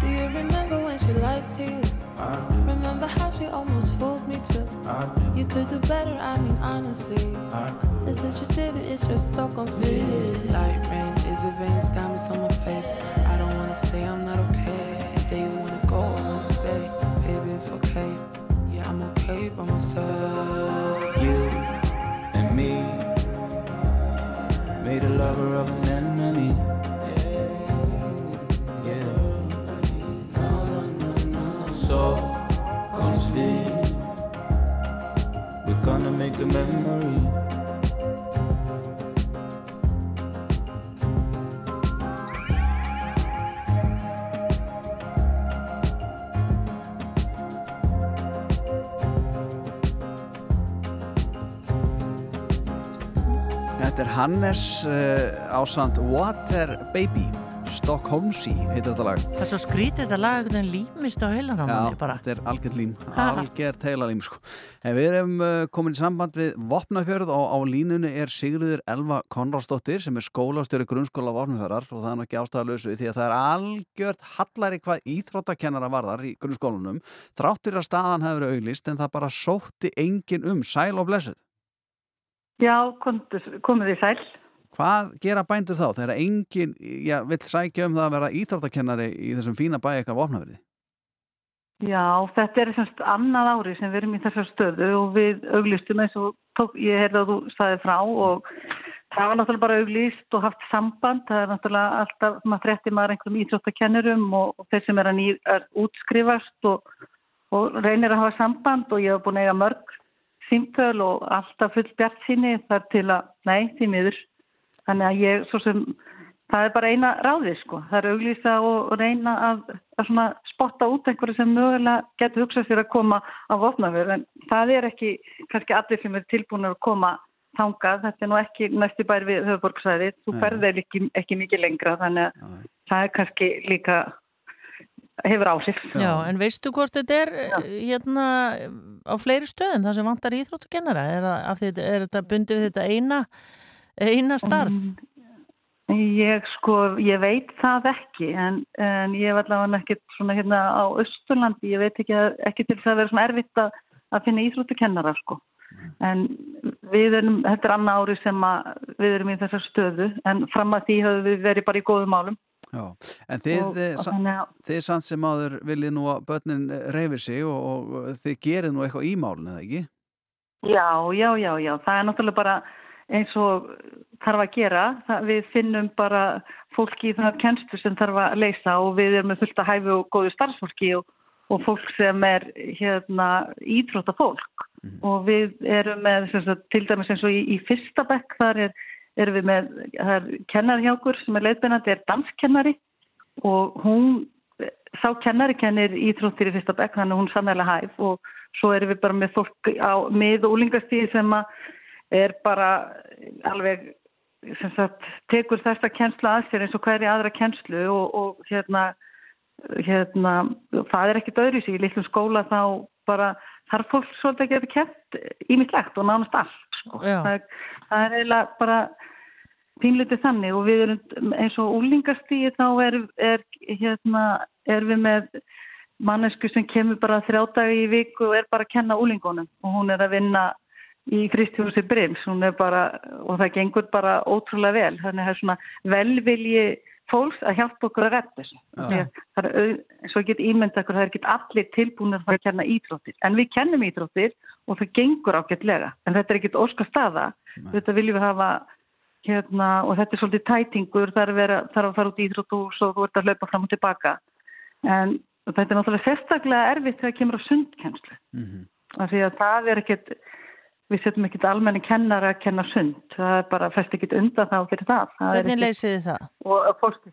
Do you remember when she lied to you? I do, Remember how she almost fooled me too? I do, You could do better, I mean honestly. I could. This is your city, it's your Stockholm speed. Light rain, is a veins, diamonds on my face? I don't wanna say I'm not okay. You say you wanna go, I wanna stay. Baby, it's okay. Yeah, by myself. You and me made a lover of an enemy. Yeah. No, no, no, no. Stop, comes. We're gonna make a memory. Hannes uh, ásand Water Baby Stockholmsy heitir þetta lag Það er svo skrítið þetta lag einhvern veginn límist á heilan á manni bara. þetta er algjört lím, algjört heilalím sko. En við erum uh, komin í samband við Vopnafjörð og á línunni er Sigriður Elva Konradsdóttir sem er skólastjóri grunnskóla Vopnafjörðar og það er ekki ástæðalösu því að það er algjört hallari hvað íþróttakennara varðar í grunnskólanum þráttir að staðan hefur verið auglist en það bara sótti engin um sæl og blessuð. Já, komið þið sæl. Hvað gera bændur þá þegar engin já, vill sækja um það að vera íþróttakennari í þessum fína bæ eitthvað vopnaverði? Já, þetta er semst annað ári sem við erum í þessar stöðu og við auglistum eins og tók, ég heyrði að þú staði frá og það var náttúrulega bara auglist og haft samband. Það er náttúrulega alltaf, maður frettir maður einhverjum íþróttakennurum og, þeir sem er að, ný, að útskrifast og, og reynir að hafa samband og ég hef búin að eiga mörg símtöl og alltaf full bjart síni þar til að, nei, því miður Þannig að ég, svo sem, það er bara eina ráði sko. Það er auglýsa og reyna að, að spotta út einhverju sem mögulega getur hugsað sér að koma á vopnafjörð. En það er ekki, kannski allir sem er tilbúin að koma þangað. Þetta er nú ekki næstu bær við höfuborgsæðið. Þú ferðir ekki, ekki mikið lengra þannig að það er kannski líka hefur áhrif. Já, en veistu hvort þetta er Já. hérna á fleiri stöðum það sem vantar íþróttukennara? Er, er þetta bundið þetta eina eina starf? Ég sko, ég veit það ekki en, en ég var allavega ekki svona hérna á Östurlandi, ég veit ekki, ekki til það að vera svona erfitt að, að finna íþróttukennara sko. En við erum, þetta er annað ári sem við erum í þessar stöðu en fram að því höfum við verið bara í góðum álum. Já, en þið, og, þið, og þið samt sem áður viljið nú að börnin reyfir sig og, og þið gerir nú eitthvað í málun, eða ekki? Já, já, já, já, það er náttúrulega bara eins og þarf að gera. Það, við finnum bara fólki í það kennslu sem þarf að leysa og við erum með fullt að hæfu og góðu starfsfólki og, og fólk sem er hérna, ídróta fólk mm. og við erum með sagt, til dæmis eins og í, í fyrsta bekk þar er, erum við með kennarhjákur sem er leiðbeinandi, er danskennari og hún sá kennari kennir íþróttir í fyrsta bekk þannig að hún sannlega hæf og svo erum við bara með fólk á mið og úlingastíði sem er bara alveg sagt, tekur þesta kennslu að sér eins og hverja aðra kennslu og, og hérna, hérna það er ekkit öðru sig í litlum skóla þá bara þarf fólk svolítið að geta kent ímislegt og nánast allt sko. það, það er eiginlega bara pínlítið þannig og við erum eins og úlingastíði þá er, er, hérna, er við með mannesku sem kemur bara þrjá dagi í viku og er bara að kenna úlingunum og hún er að vinna í Kristjósi Brims bara, og það gengur bara ótrúlega vel. Þannig að það er svona velvilji fólks að hjálpa okkur að redda þessu. Það er, svo get ímynda okkur það er ekki allir tilbúin að fara að kenna ídróttir en við kennum ídróttir og það gengur ágætlega, en þetta er ekkit óska staða Nei. þetta viljum við hafa hérna, og þetta er svolítið tætingur. Þarf að, þarf að fara út í ídrótthús og þú ert að hlaupa fram og tilbaka. En þetta er náttúrulega sérstaklega erfitt þegar það kemur á sundkennslu. Mm -hmm. því að það er ekkit við setjum ekkit almenni kennar að kenna sund. Það er bara fest ekkit undan þá fyrir það, það Hvernig leysið þið það? Og, fólk,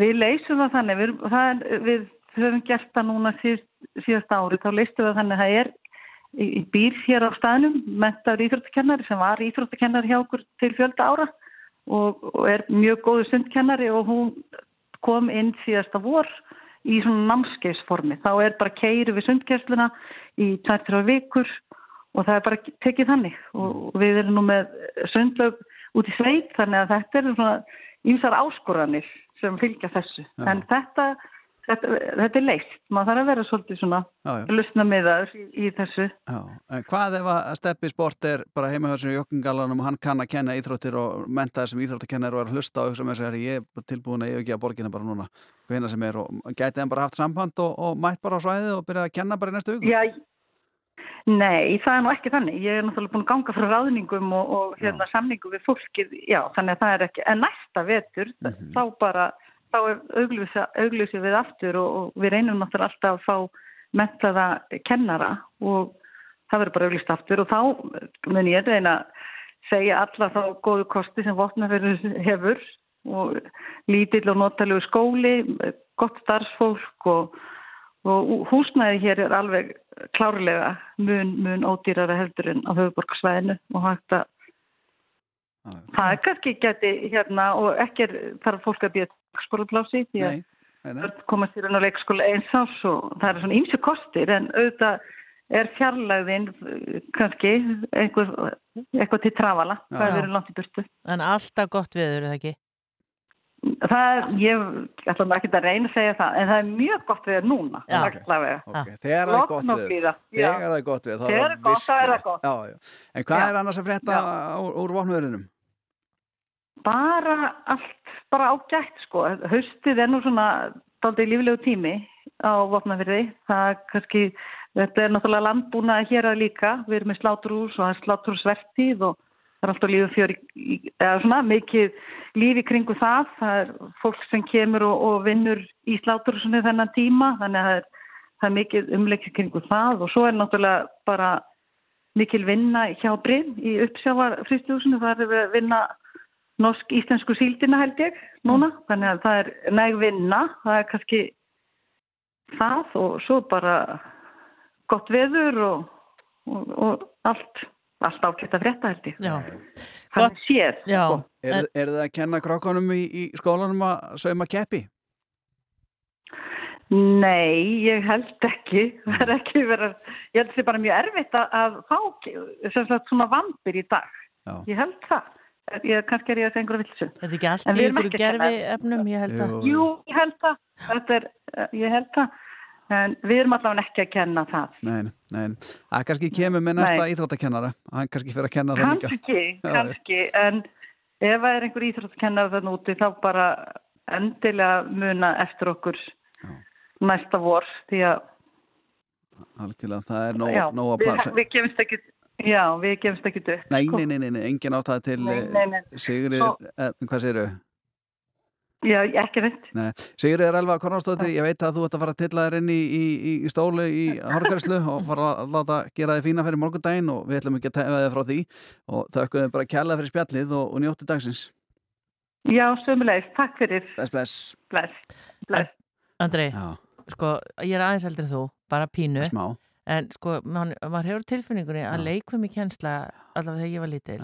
við leysum það þannig. Við, það er, við höfum gert það núna síðast, síðast ári, þá leystum við þannig að það er í, í býr hér á staðnum mentaður íþróttakennari sem var íþróttakennari hjá okkur til fjölda ára og, og er mjög góðu sundkennari og hún kom inn síðasta vor í svona námskeisformi þá er bara keiri við sundkersluna í 2-3 vikur og það er bara tekið þannig. Og við erum nú með sundlaug út í sveit þannig að þetta er svona ímsar áskoranir sem fylgja þessu. Já. en þetta, þetta, þetta er leist maður þarf að vera svolítið svona lusna miðaður í, í þessu. Hvað ef að steppi sport er bara heimahörsinu í Jokkingallanum og hann kann að kenna íþróttir og menta þessum íþróttakennar og er að hlusta og sem er ég er tilbúin að yfirgeða borgina bara núna hvena sem er. Og gæti hann bara haft samband og, og mætt bara á svæði og byrjaði að kenna bara í næstu hug Já, Nei, það er nú ekki þannig. Ég er náttúrulega búin að ganga frá ráðningum og, og hérna, samningum við fólkið, já, þannig að það er ekki, en næsta vetur, mm -hmm. þá bara, þá augljósið við aftur og, og við reynum náttúrulega alltaf að fá mentaða kennara og það verður bara augljósið aftur og þá mun ég reyna að segja alla þá góðu kosti sem votnaferður hefur og lítill og notalegu skóli, gott starfsfólk og og húsnæði hér er alveg klárlega mun, mun ódýrara heldur en á höfuborgsvæðinu og hægt að það er kannski geti hérna og ekki er, þarf fólk að býja skólaplási því að börn komast í raun og leikskóla eins ás og það er svona ýmsu kostir en auðvitað er fjarlægðin eh, kannski einhver, eitthvað til trafala hvað er verið langt í burtu. En alltaf gott viður, er það ekki? Það er, ég ætla ekki að reyna að segja það en það er mjög gott við núna Já. allavega. Ok, þegar það er gott við. Þegar það er gott við Þegar það er gott, þá er það gott. Já, já. En hvað Já. er annars að frétta úr, úr vopnverðinum? bara allt bara ágætt sko haustið er nú svona daldið líflegu tími á vopnafyrði það er kannski, þetta er náttúrulega landbúnaði hér að líka, við erum með sláturhús og það er sláturhúsvertíð og það er alltaf lífið fjöri eða svona mikið lífi kringu það. Það er fólk sem kemur og, og vinnur í sláturhúsinu þennan tíma þannig að það er, það er mikið umleikið kringu það. Og svo er náttúrulega bara mikil vinna hjá Brinn í uppsjávar fristjóðsunu, það er við að vinna norsk-íslensku síldina held ég núna, þannig að það er næg vinna, það er kannski það og svo bara gott veður og, og, og allt, allt ágætt að frétta held ég. Já. Þannig séð. Já. sko. Er, er það að kenna krákanum í, í skólanum að sauma keppi? Nei, ég held ekki. Það er ekki verið, ég held það sé bara mjög erfitt að, að fá sem sagt svona vampir í dag. Já. Ég held það. Ég, kannski er ég að segja einhverju vilsu. Er þetta ekki allt En í að kenna. gerfi efnum, ég held að Jú, ég held það. Þetta er, eh, ég held það. En við erum allavega ekki að kenna það. Nei, nei, nei. Það kannski kemur með næsta íþróttakennara Hann kannski fyrir að kenna það líka Kannski, Já, kannski. En ef það er einhver íþróttakennar þann úti þá bara endilega muna eftir okkur næsta vor. Því að Algjörlega, það er nóg, já, nóg að við, plasa við gefumst ekki, já, við gefumst ekki upp. Nei, nei, nei, nei, engin ástæða til eh, Svo- eh, hvað segirðu? Já, ekki veit. Nei, Sigrid er alveg að Konradsdóttir, ég veit að þú ert að fara að tilla þér inn í, í, í, stólu í hárgærslu og fara að láta gera þið fína fyrir morgundaginn og við ætlum ekki að tefa þið frá því og þau þau bara kjærlega fyrir spjallið og, og njóttu dagsins. Já, sömulegis. Takk fyrir. Bless, bless. Bless. Bless. Andrei, Já. sko, ég er aðeins eldri en þú, bara pínu Smá. En sko, man, maður hefur tilfinningunni að leikfumi kjensla allavega þegar ég var lítil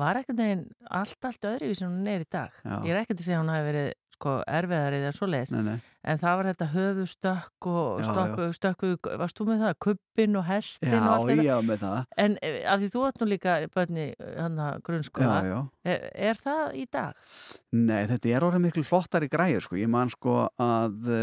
var ekkert neginn allt, allt öðru sem hún er í dag Já. Ég er ekkert að segja að hún hafi verið sko erfiðar eða svo leiðis en það var þetta höfustökk og Já, stökku, stökku, varst þú með það? Kubbin og hestin og Já, allt þetta já, með það. En eh, að því þú átt nú líka bönni grunnskóla Já, já. Er, er það í dag? Nei, þetta er orðið miklu flottari græður sko. Ég man sko að uh,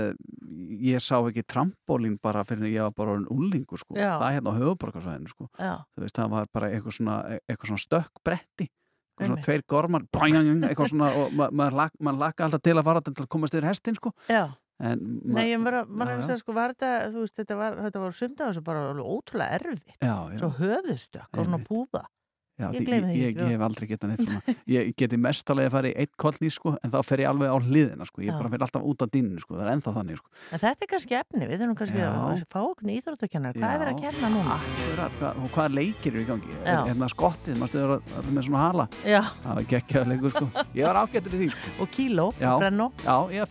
ég sá ekki trampólín bara fyrir að ég var bara orðin úlingur sko. Já. Það hérna á höfuborgarsvæðinu sko. Já. Veist, það var bara eitthvað svona, eitthvað svona stökk bretti. Eitthvað svona tveir gormar, bæjang, eitthvað svona og ma maður lak, laka alltaf til að fara til að komast yfir hestin sko. En Nei, ég var að, segja, sko, var þetta, þú veist, þetta var, þetta var af þessu bara alveg ótrúlega erfitt. Já, já. Svo höfðustökk og svona púða. Já, ég gleymi því ég, ég hef aldrei getað neitt svona ég geti mest alveg að fara í eitt kollný sko, en þá fer ég alveg á hliðina sko. ég Já. bara fer alltaf út á dýninu, sko. það er ennþá þannig sko. En þetta er kannski efni, við þurfum kannski Já. að fá okkur íþróttakennar. Hvað er verið að kenna núna? Akkurat, hvað, og hvaða leikir eru í gangi er hérna skottið, maður stöður allir með svona hala Já. það var geggjaður leikur sko. ég var ágættur í því sko. Og kíló, já, brennó. já, ég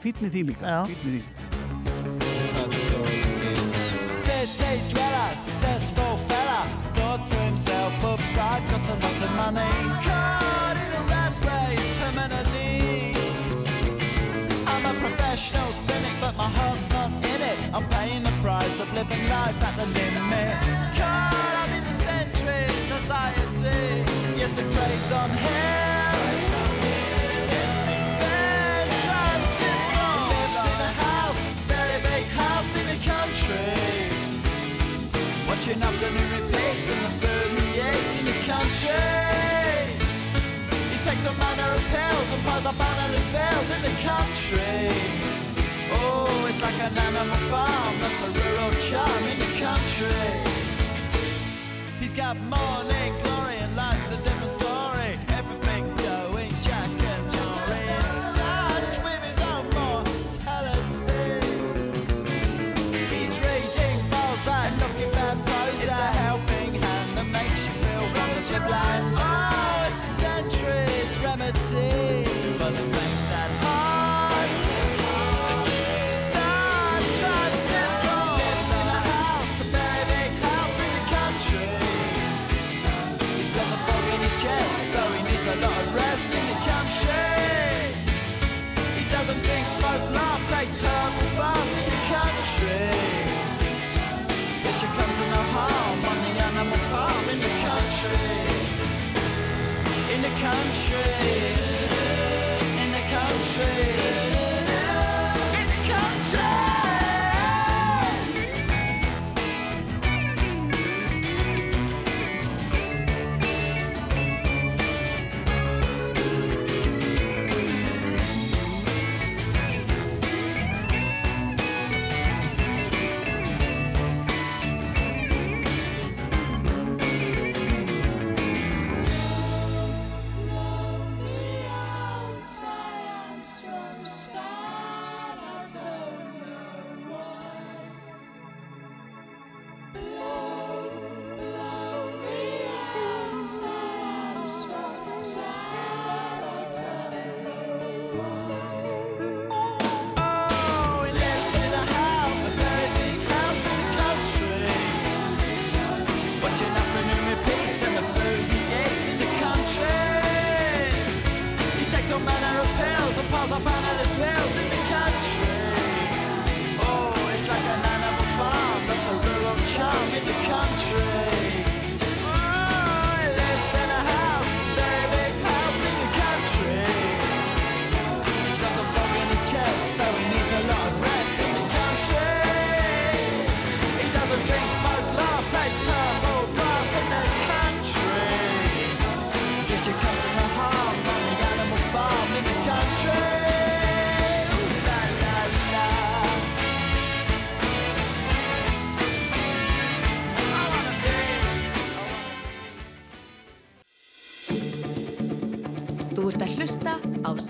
to himself, oops, I've got a lot of money. Caught in a rat race, terminally. I'm a professional cynic, but my heart's not in it. I'm paying the price of living life at the limit. Caught up in the centuries, anxiety. Yes, it preys on him. Repeats and the eats in the country. He takes a manner of pills and piles up analyst spells in the country. Oh, it's like an animal farm, that's a rural charm in the country. He's got morning country.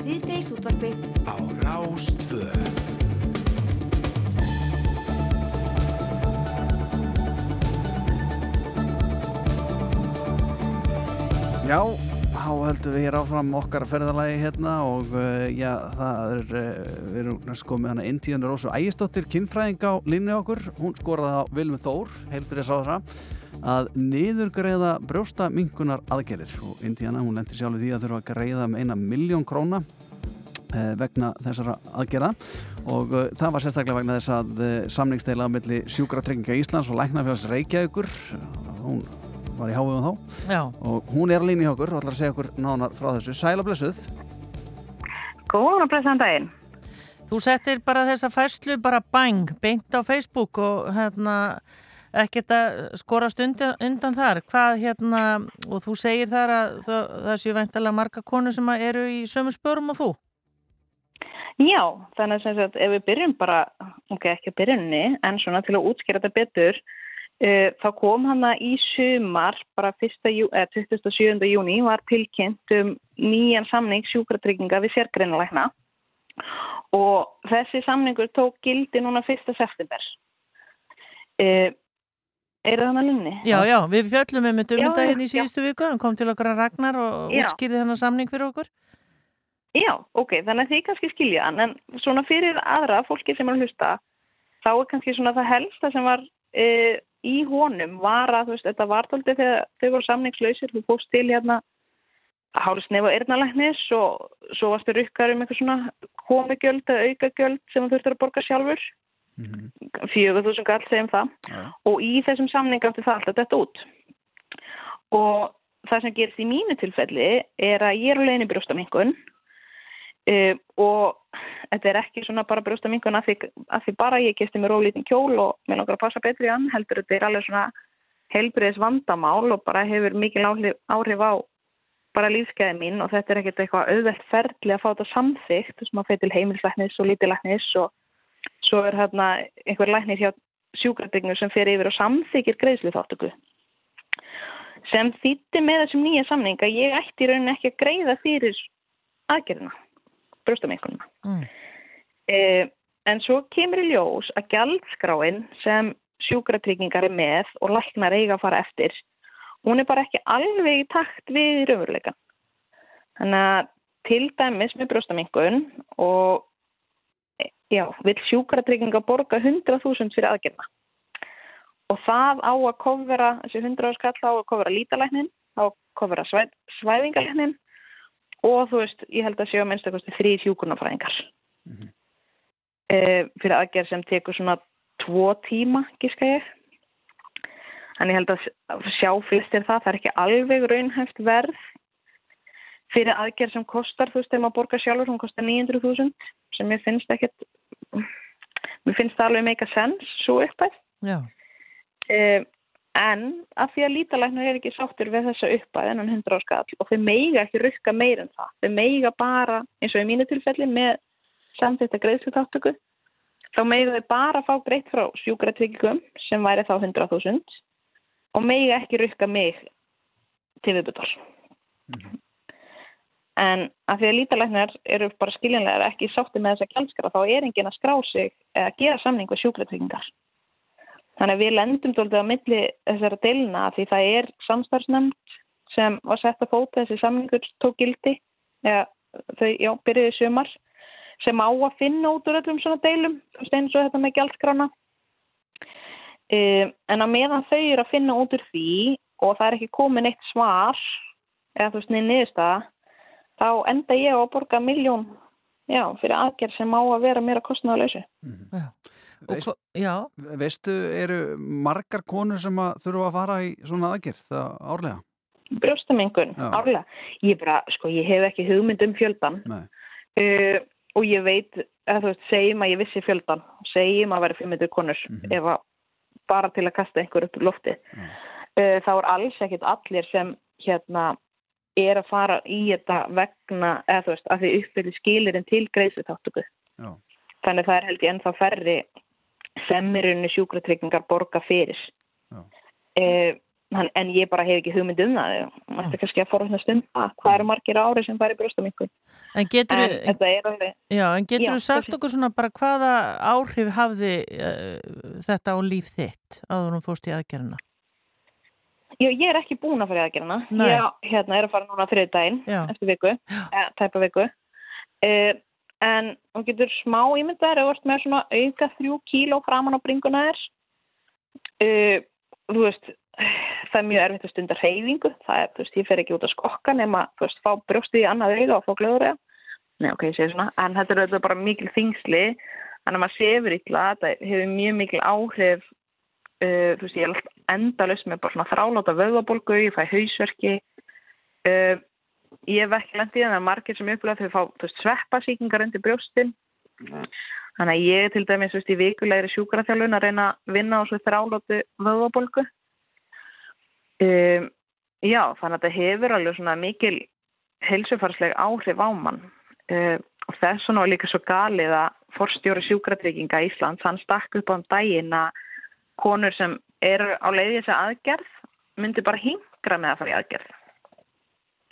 Síðdeis útvarpið. Á Rástvö Já, þá höldum við hér áfram okkar ferðalagi hérna og uh, já, það er, uh, við erum næst komið hana Indíðan Rósu Ægistóttir, kynfræðing á linni okkur, hún skoraði á Vilmi Þór, heilbyrðis á það, að niðurgreiða brjósta minkunar aðgerir og Indíðana, hún lendir sjálf í því að þurfa að greiða með eina miljón króna vegna þessara aðgerða og uh, það var sérstaklega vegna þess að uh, samningsteila á milli sjúkratrygginga Íslands og Læknafjörns Reykjavíkur hún var í hávegum þá Já. og hún er lína í okkur og ætlar að segja okkur nánar frá þessu. Sæla blessuð. Góðan og blessaðan daginn. Þú settir bara þessa færslu bara bang, beint á Facebook og hérna ekkert að skorast undan, undan þar. Hvað hérna, og þú segir þar að það, það séu væntalega marga konur sem að eru í sömu spörum og þú. Já, þannig að ef við byrjum bara, ok, ekki að byrjunni, en svona til að útskýra þetta betur, uh, þá kom hana í sumar, bara 1. Jú, eh, 27. júni, var tilkynnt um nýjan samning sjúkratrygginga við sérgreinalækna og þessi samningur tók gildi núna 1. september. Uh, er það hann að lunni? Já, já, við fjöllum um þetta um þetta hérna í síðustu viku, hann kom til okkar að Ragnar og Já. útskýrði hennar samning fyrir okkur. Já, ok, þannig að þið kannski skilja hann, en svona fyrir aðra fólki sem er að hlusta, þá er kannski svona það helsta sem var e, í honum var að, þú veist, þetta var tóldi þegar þau voru samningslausir, þú fóst til hérna hálfsnef og ernalæknis og svo varstu rukkar um eitthvað svona komugjöld eða aukagjöld sem þú þurftur að borga sjálfur, fjögur þúsund gall segjum það og í þessum samning átti það alltaf þetta út. Og það sem gerist í mínu tilfelli er að ég er á leiðinni brjóstaminkun uh, og þetta er ekki svona bara brjóstaminkun að því, að því bara ég gesti mér ólítinn kjól og mér langar að passa betri hann heldur þetta er alveg svona helbriðis vandamál og bara hefur mikil áhrif, á bara lífskeiði mín og þetta er ekkert eitthvað auðvelt ferli að fá þetta samþygt sem að fyrir til heimilslæknis og lítilæknis og svo er hérna einhver læknir hjá sjúkrabygginu sem fer yfir og samþykir greiðslu þáttöku sem þýtti með þessum nýja samning að ég ætti í rauninni ekki að greiða fyrir aðgerðina, brjóstamengununa. Mm. Eh, en svo kemur í ljós að gjaldskráin sem sjúkratryggingar er með og læknar eiga að fara eftir, hún er bara ekki alveg í takt við raunveruleikan. Þannig að til dæmis með brjóstamengun og já, vil sjúkratrygginga borga 100.000 fyrir aðgerðina og það á að kofvera, þessi 100 skall á að kofvera lítalæknin, á að kofvera svæð, svæðingalæknin og þú veist, ég held að séu að minnstakosti þrý hjúkurnafræðingar e, fyrir aðgerð sem tekur svona tvo tíma, gíska ég. Þannig ég held að sjá fyrst er það, það er ekki alveg raunhæft verð fyrir aðgerð sem kostar, þú veist, þegar maður borgar sjálfur, hún kostar 900.000 sem ég finnst ekkert, mér finnst það alveg meika sens, svo uppæð. Já. En að því að lítalæknar er ekki sáttur við þessa uppæð en hann 100 á skall og þau meiga ekki rukka meir en það. Þau meiga bara, eins og í mínu tilfelli, með samþetta greiðslutáttöku, þá meiga þau bara fá greitt frá sjúkratryggingum sem væri þá 100.000 og meiga ekki rukka mig til viðbútar. En að því að lítalæknar eru bara skiljanlega ekki sátti með þessa gjaldskara þá er enginn að skrá sig eða gera samning við sjúkratryggingar. Þannig að við lendum doldið á milli þessara deilina að því það er samstarfsnefnd sem var sett að fóta þessi samningur tók gildi eða þau, já, byrjuði sumar sem á að finna út úr öllum svona deilum, þú veist eins og þetta með gjaldskrána. Um, en að meðan þau eru að finna út úr því og það er ekki komin eitt svar eða þú veist niður niðurstaða þá enda ég að borga miljón já, fyrir aðgerð sem á að vera meira kostnaðalösu. Veist, já. Veistu, eru margar konur sem að þurfa að fara í svona aðgerð það árlega? Brjóstamengun, árlega. Ég bara, sko, ég hef ekki hugmynd um fjöldan Nei. uh, og ég veit, þú veist, segjum að ég vissi fjöldan, segjum að vera 500 konur ef að bara til að kasta einhver upp í lofti. Uh, þá er alls ekkit allir sem hérna er að fara í þetta vegna, eða þú veist, að því uppfyllir skilirinn til greiðslutáttöku. Já. Þannig það er held ég ennþá færri sem er unni sjúkratryggingar borga fyrir. Uh, hann, en ég bara hef ekki hugmynd um það. Maður er kannski að forðast um það. Hvað eru margir ári sem færi? En getur En þetta er alveg... Já, en getur þú sagt okkur svona bara hvaða áhrif hafði uh, þetta á líf þitt áður hún fórst í aðgerðina? Já, ég er ekki búin að fara í aðgerðina. Ég hérna, er að fara núna þriði daginn Já. eftir viku, eða tæpa viku. Uh, en hún getur smá ímyndaður eða vart með svona auka þrjú kíló framan á bringuna þér. Uh, þú veist, það er mjög erfitt að stunda reyfingu. Það er, þú veist, ég fer ekki út að skokka nema, þú veist, fá brjóstið í annað auga og fá glöður. Nei, ok, ég segi svona. En þetta er auðvitað bara mikil þingsli. Þannig að maður sefur illa, þetta hefur mjög mikil áhrif uh, þú veist, ég er alltaf endalust með bara svona þráláta vöðabólgu, ég fæ hausverki uh, ég hef ekki lendið en það er margir sem upplega þau fá þú veist, sveppasíkingar undir brjóstin. Þannig að ég er til dæmis veist, í vikulegri sjúkraþjálfun að reyna að vinna á svo þrálátu vöðabólgu um, já, þannig að þetta hefur alveg svona mikil heilsufarsleg áhrif á mann. Uh, og þess vegna var líka svo galið að forstjóri sjúkratrygginga Íslands, hann stakk upp á um daginn að konur sem eru á leiði þessi aðgerð myndi bara hingra með að fara í aðgerð.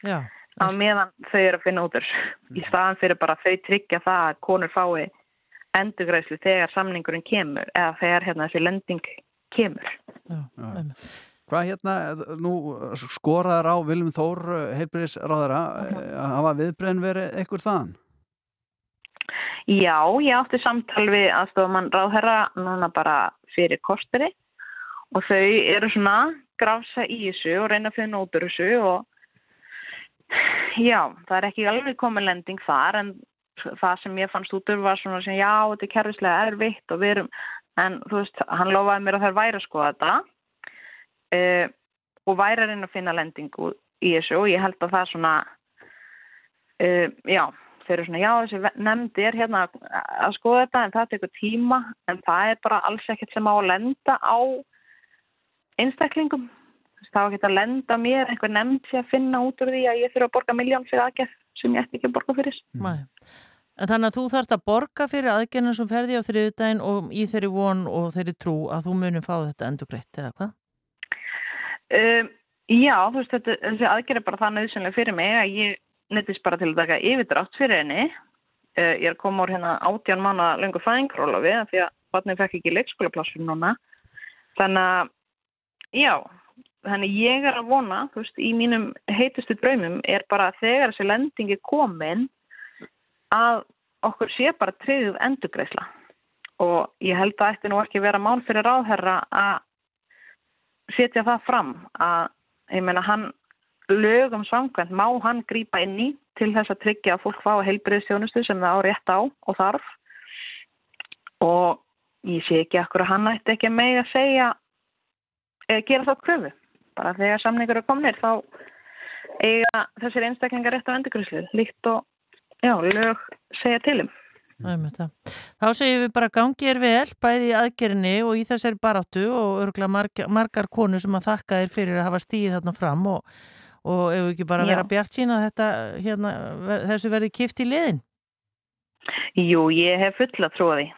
Já. Á meðan þau eru að finna út úr. Í staðan fyrir bara að þau tryggja það að konur fái endurgræslu þegar samningurinn kemur eða þegar hérna þessi lending kemur. Hvað hérna, nú skoraður á Viljum Þór heilbriðis ráðara, hafa viðbrenn verið ekkur þaðan? Já, ég átti samtal við aðstofamann ráðherra núna bara fyrir korteri og þau eru svona grafsa í þessu og reyna að finna út úr þessu og já, það er ekki alveg komin lending þar en það sem ég fannst út úr var svona sem já, þetta er kerfislega erfitt og við erum, en þú veist, hann lofaði mér að þær væri að skoða þetta uh, og væri að reyna að finna lendingu í þessu og ég held að það svona uh, já, þau eru svona já, þessi nefndi er hérna að skoða þetta en það tekur tíma en það er bara alls ekkert sem á að lenda á einstaklingum var ekki að lenda mér einhver nefnd að finna út úr því að ég þurfa að borga miljón fyrir aðgerð sem ég ætti ekki að borga fyrir Nei. En þannig að þú þarfst að borga fyrir aðgerðinu sem ferði á þriðudaginn og í þeirri von og þeirri trú að þú munum fá þetta endur greitt eða hvað? Um, já, þú veist, þetta, þessi aðgerð er bara það nöðsynlega fyrir mig að ég nettist bara til að taka yfirdrátt fyrir henni. Uh, ég er koma úr hérna átján mánu lengur fæðingrólofi því að vatnið fekk ekki leikskólaplassur núna. Þannig að, já, þannig ég er að vona, þú veist, í mínum heitustu draumum er bara að þegar þessi lendingi komin að okkur sé bara treyðuð endurgreisla og ég held að ætti nú ekki vera mál fyrir ráðherra að setja það fram að ég meina hann lögum samkvæmt má hann grípa inn í til þess að tryggja að fólk fá heilbriðstjónustu sem það á rétt á og þarf. Og ég sé ekki akkur að hann ætti ekki með að segja eða gera þá kröfu bara þegar samningur er komnir þá eiga þessir einstaklingar rétt á endurgræslu líkt og já, lög segja til um. Einmitt það. Þá segjum við bara gangi er vel bæði í aðgerinni og í þessari baráttu og örgulega margar, margar konur sem að þakka þér fyrir að hafa stíð þarna fram og, og ef ekki bara vera bjart sína þetta, hérna, þessu verði kift í liðin. Jú, ég hef fulla því.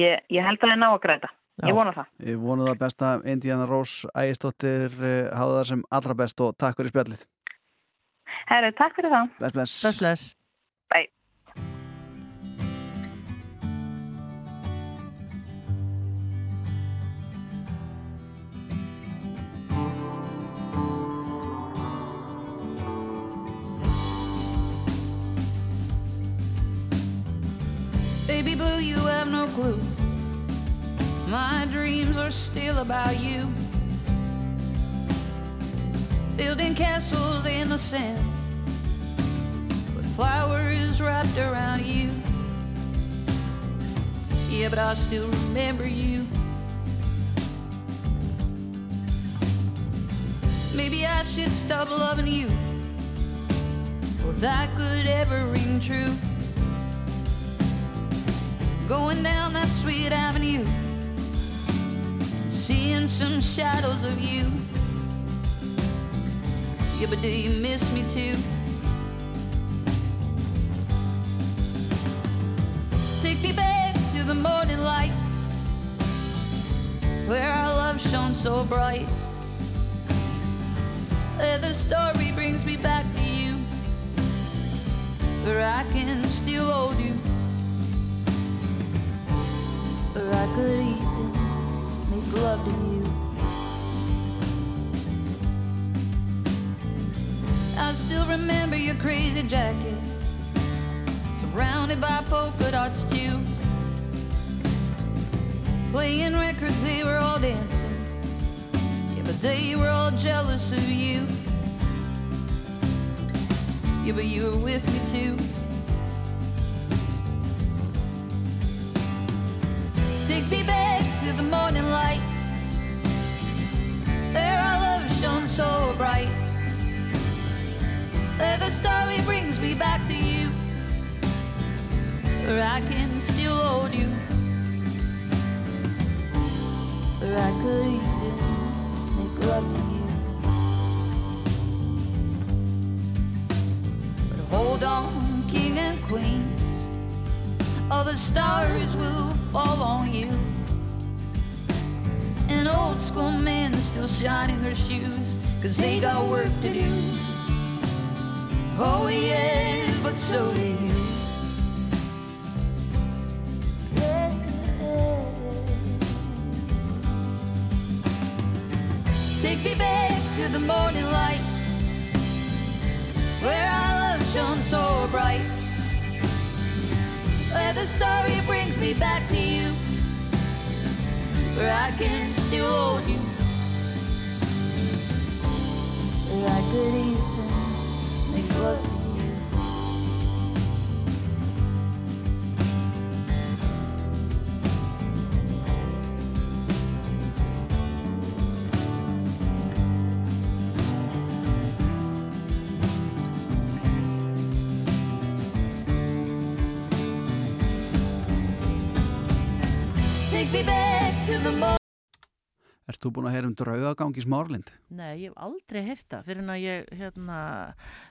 Ég, ég held að það er ná að græta. Ég vona það. Ég vonu það besta Indiana Rós Ægistóttir hafa það sem allra best og takk fyrir spjallið. Herri, takk fyrir það. Bless, bless. Bless, bless. Bye. Baby blue, you have no clue. My dreams are still about you. Building castles in the sand with flowers wrapped around you. Yeah, but I still remember you. Maybe I should stop loving you. Or that could ever ring true. Going down that sweet avenue, seeing some shadows of you. Yeah, but do you miss me too? Take me back to the morning light, where our love shone so bright. Where the story brings me back to you, where I can still hold you. where I could make you. I still remember your crazy jacket, surrounded by polka dots too. Playing records, they were all dancing. Yeah, but they were all jealous of you. Yeah, but you were with me too. Take me back to the morning light. There our love shone so bright. Where the story brings me back to you. Where I can still hold you. Where I could even make love to you. But hold on, king and queens all the stars will fall on you. An old school man still shining their shoes, cause they got work to do. Oh, yeah, but so do you. Take me back to the morning light, where our love shone so bright where the story brings me back to you, where I can still hold you, where I could even make love Þú búin að heyra um draugagang í Smárlind? Nei, ég hef aldrei heyrt það fyrir að ég, hérna,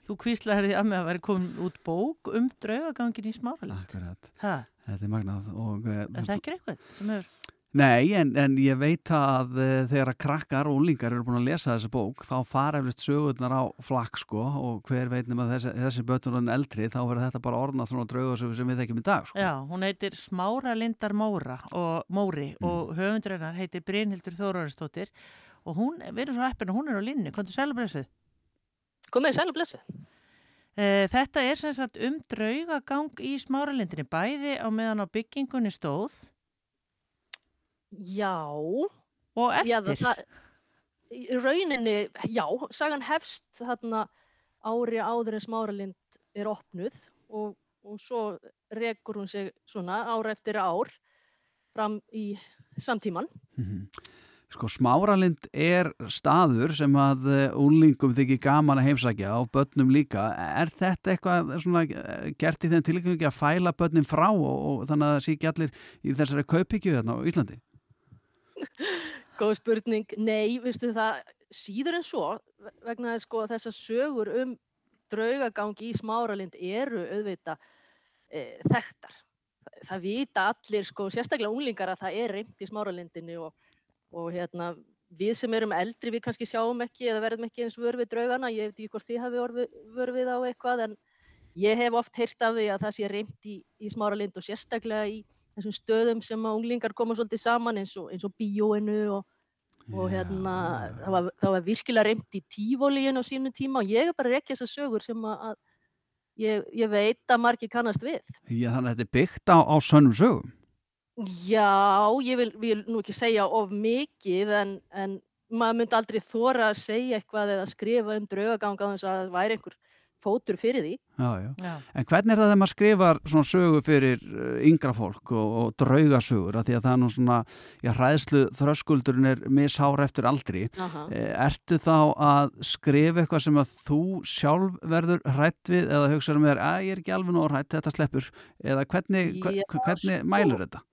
þú kvíslaði að mig að vera komin út bók um draugagangin í Smáralind. Akkurat. Ha, Þetta er magnað og... eh, er það ekki eitthvað sem er... Nei, en, en ég veit að uh, þegar að krakkar og úlingar eru búin að lesa þessi bók þá fara eflust sögurnar á flakk sko og hver veit nema þessi, þessi bötun er eldri þá verður þetta bara orðnað svona draugasögur sem við þekkjum í dag sko. Já, hún heitir Smára Lindar Móra og Móri og höfundur hennar heitir Brynhildur Þóraristóttir og hún, við erum svo heppin og hún er á linni, hvað er sælublessuð? Komið sæl og blessu. Eh, Þetta er sem sagt um draugagang í Smáralindinni, bæði á meðan á byggingunni stóð Já. og Já, eftir. það, í rauninni, já, sagan hefst þarna ári áður en Smáralind er opnuð og, og svo rekur hún sig svona ár eftir ár fram í samtíman. Sko smáralind er staður sem að eh, úlingum þykir gaman að heimsækja og börnum líka. Er þetta eitthvað svona eh, gert í þenn tilgjengi að fæla börnin frá og, og þannig að það sé ekki allir í þessari kaupíkju þarna á Íslandi? Góð spurning. Nei, veistu það síður en svo ve- vegna þess sko þessar sögur um draugagangi í smáralind eru auðvitað e, þekktar. Það, það vita allir sko, sérstaklega unglingar að það er reynd í smáralindinni og, og hérna við sem erum eldri við kannski sjáum ekki eða verðum ekki eins vör við draugana, ég veit ekki hvort þið hafi orðið vör við á eitthvað en ég hef oft heyrt af því að það sé reynd í, í smáralind og sérstaklega í þessum stöðum sem að unglingar koma svolítið saman eins og, eins og bíóinu og og hérna það var, það var virkilega reymt í tífólíun á sínu tíma og ég er bara ekki þessar sögur sem að, að ég, ég veit að margir kannast við. Já, þannig að þetta er byggt á, á sönnum sögum. Já, ég vil, vil nú ekki segja of mikið en, en maður myndi aldrei þóra að segja eitthvað eða skrifa um draugaganga þess að það væri einhver fótur fyrir því. Já, já. En hvernig er það þegar maður skrifar svona sögu fyrir uh, yngra fólk og, og draugasögur að því að það er nú svona, já, hræðslu þröskuldurinn er mishár eftir aldri. Aha. Eh, Ertu þá að skrifa eitthvað sem að þú sjálf verður hrætt við eða hugsaður með þér að ég er ekki alveg nú hrætt, þetta sleppur eða hvernig, hver, Já, hvernig sko. mælur þetta?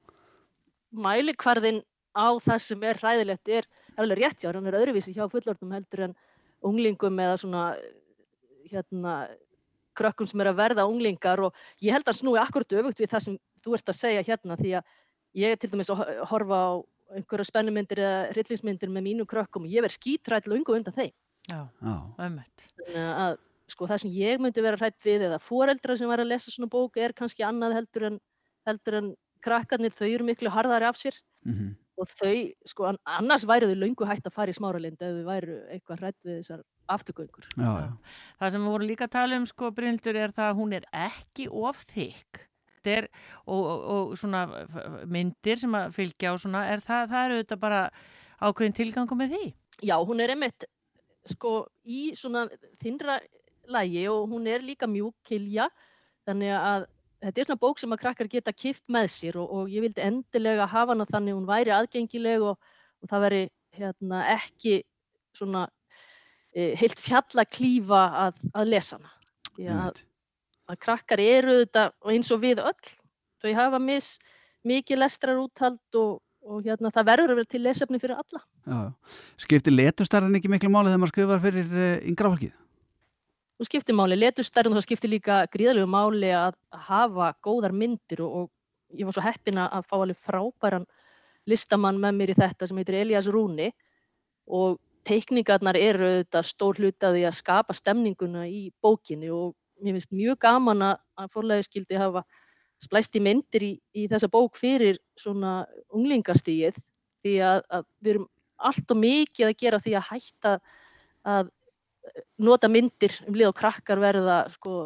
Mælikvarðin á það sem er hræðilegt er alveg rétt hjá, hann er öðruvísi hjá fullorðnum heldur en unglingum eða svona hérna krökkum sem er að verða unglingar og ég held að snúi akkurat öfugt við það sem þú ert að segja hérna því að ég er til dæmis að ho- horfa á einhverja spennumyndir eða hryllingsmyndir með mínum krökkum og ég verð skítrætt lungu undan þeim. Já, Já. ömmett. Þannig að sko það sem ég myndi vera hrætt við eða foreldra sem var að lesa svona bók er kannski annað heldur en, heldur en krakkarnir, þau eru miklu harðari af sér Mhm. og þau, sko an- annars væru þau löngu hægt að fara í smáralind ef þau væru eitthvað hrætt við þessar afturgöngur. Já, já. Það sem við vorum líka að tala um sko Brynildur er það að hún er ekki of þykk Þetta er, og, og, og svona myndir sem að fylgja og svona er það, það eru þetta bara ákveðin tilgangu með því. Já, hún er einmitt sko í svona þinnra lægi og hún er líka mjúk kilja þannig að þetta er svona bók sem að krakkar geta kift með sér og, og ég vildi endilega hafa hana þannig hún væri aðgengileg og, og það veri hérna, ekki svona heilt fjalla klífa að, að lesa hana. Að, að krakkar eru þetta eins og við öll, þau hafa mis, mikið lestrar úthald og, og hérna, það verður að vera til lesefni fyrir alla. Já. Skiptir letustarðin ekki miklu máli þegar maður skrifar fyrir uh, yngra fólkið? Þú skiptir máli, leturstærn og það skiptir líka gríðalegu máli að hafa góðar myndir og, og ég var svo heppin að að fá alveg frábæran listamann með mér í þetta sem heitir Elias Rúni og teikningarnar eru þetta stór hlutaði að skapa stemninguna í bókinni og mér finnst mjög gaman að, að forlega skildi hafa splæst í myndir í, í þessa bók fyrir svona unglingastíið því að, að við erum allt og mikið að gera því að hætta að nota myndir um lið og krakkar verða sko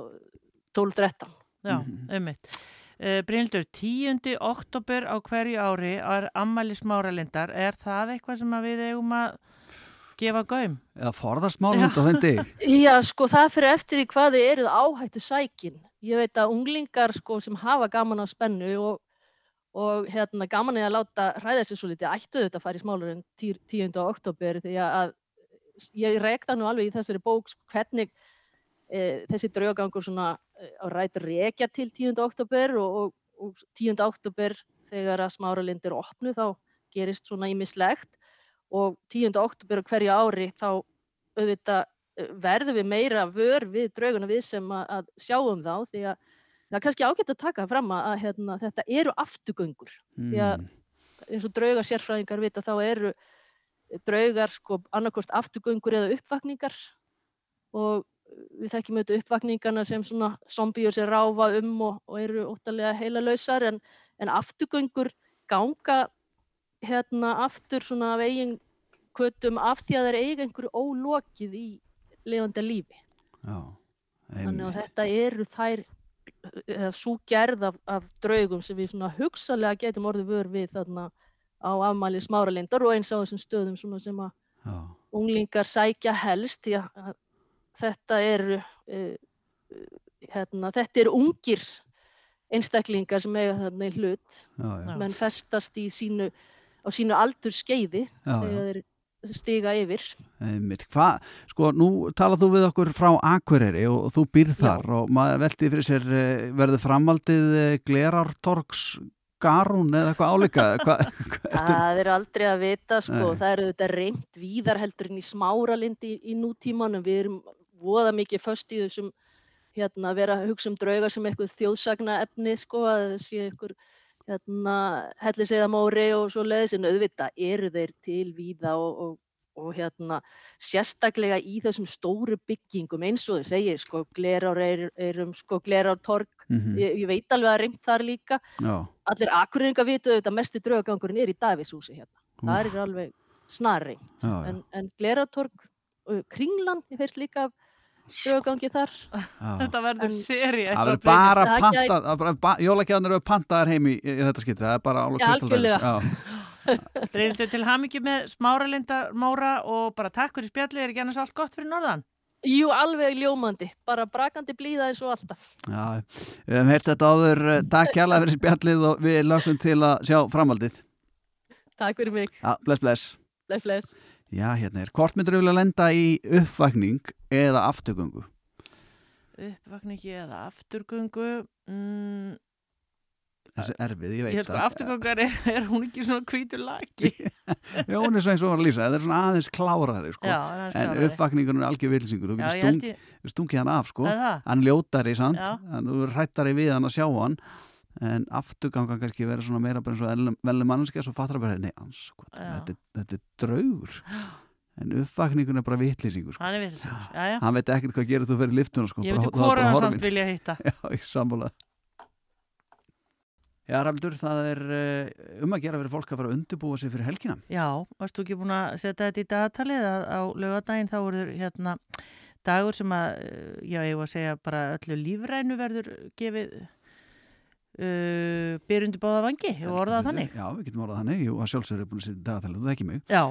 12-13. Já, ummitt. Uh, Brynildur, 10. oktober á hverju ári er ammæli smáralindar. Er það eitthvað sem að við eigum að gefa gaum? Eða forðast málund á þenn deg? Já, sko það fyrir eftir í hvað þið eruð áhættu sækin. Ég veit að unglingar sko sem hafa gaman á spennu og, og hérna gaman er að láta hræða sig svo litið ættu þetta að fara í smálurinn 10. oktober því að ég rekta nú alveg í þessari bók sko, hvernig e, þessi draugagangur svona e, á rætur rekja til 10. oktober og, og, og 10. oktober þegar að smáralind er opnu þá gerist svona ímislegt og 10. oktober á hverju ári þá auðvitað eh, verðum við meira vör við drauguna við sem að, að sjáum þá því að það er kannski ágætt að taka fram að, að hérna, þetta eru afturgöngur því að eins og drauga sérfræðingar vita þá eru draugar sko annarkost afturgöngur eða uppvakningar og við þekkjum auðvitað uppvakningarna sem svona zombíur sem ráfa um og, og eru óttalega heila lausar en, en afturgöngur ganga hérna aftur svona af eigin kvötum af því að þeir eiga einhverju ólokið í lifandi lífi. Já, Þannig að þetta eru þær eða svo gerð af, af draugum sem við svona hugsalega getum orðið vör við þarna á afmæli smáralindar og eins á þessum stöðum svona sem að Já. unglingar sækja helst því að, þetta eru uh, hérna, þetta eru ungir einstaklingar sem eiga þarna í hlut já. menn festast í sínu á sínu aldur skeiði Já, þegar stiga yfir. Hva, sko, nú talað þú við okkur frá Akureyri og, og þú býrð þar og maður veldi fyrir sér eh, verður framaldið Glerártorgs garún eða eitthvað Hva, Það er aldrei að vita, sko, Nei. það eru þetta reynd víðar heldur en í smáralind í, í nútímanum. Við erum voða mikið föst í þessum, hérna, að vera að hugsa um drauga sem eitthvað þjóðsagna efni, sko, að sé eitthvað, hérna, helliseiðamóri og svo leiðis, en auðvitað eru þeir til víða og, og, og hérna, sérstaklega í þessum stóru byggingum, eins og þau segir, sko, glerár er, er um, sko, glerártorg, Mhm. ég, ég veit alveg að reynd þar líka, Já, allir akureyringar vitu auðvitað mesti draugagangurinn er í Davishúsi hérna. Það er alveg já. En, en Gleratorg, uh, Kringlan, ég fyrst líka af draugagangi þar. Þetta verður seri það verður bara pantað jólakjáðanir eru pantaðar heim í, í þetta skipti það er bara kristaltælis algjörlega. Reyndu til hamingju með smáralinda Móra og bara takk fyrir spjalli, er ekki annars allt gott fyrir norðan? Jú, alveg ljómandi, bara brakandi blíða eins og alltaf. Já, við hefum heyrt þetta áður eh, takk kjærlega fyrir spjallið og við lögum til að sjá framaldið Takk fyrir mig. Já, bless bless Bless, bless. Já, hérna er, hvort myndur við vilja lenda í uppvakning eða afturgöngu? Uppvakningi eða afturgöngu mm, Þessi er erfið, ég veit Ég held að afturgöngar er, er hún ekki svona hvítur laki Já, hún er svo eins og var að lýsa, þetta er svona aðeins klárari sko. Já, en uppvakningun er algjör vilsingur þú getur ég held stung, ég- stungið hann af sko. Er það? hann ljótari, sant? Já. en þú er hrættari við hann að sjá hann en afturgangan kannski verður svona meira bara eins og velni mannskja svo fattar það bara, nei, ans, Já. þetta, þetta er draugur. En uppvakningun er bara vitlýsingur sko. Hann er vitlisins, já, já hann veit ekkert hvað gerir þú fyrir liftuna sko, Ég veit er hvora hann samt vilja hitta. Já, í sammála. Já, Rafnildur, það er eh, um að gera fyrir fólk að fara að undirbúa sig fyrir helgina. Já, varst þú ekki búin að setja þetta í dagatalið að á lögadaginn þá voru hérna dagur sem að, eh, já, ég var að segja bara öllu lífrænu verður gefið uh, byrjundi báða vangi og orðað þannig. Já, við getum orðað þannig, jú, að sjálfsögur er búin að setja dagatalið, þú þekki mig. Já,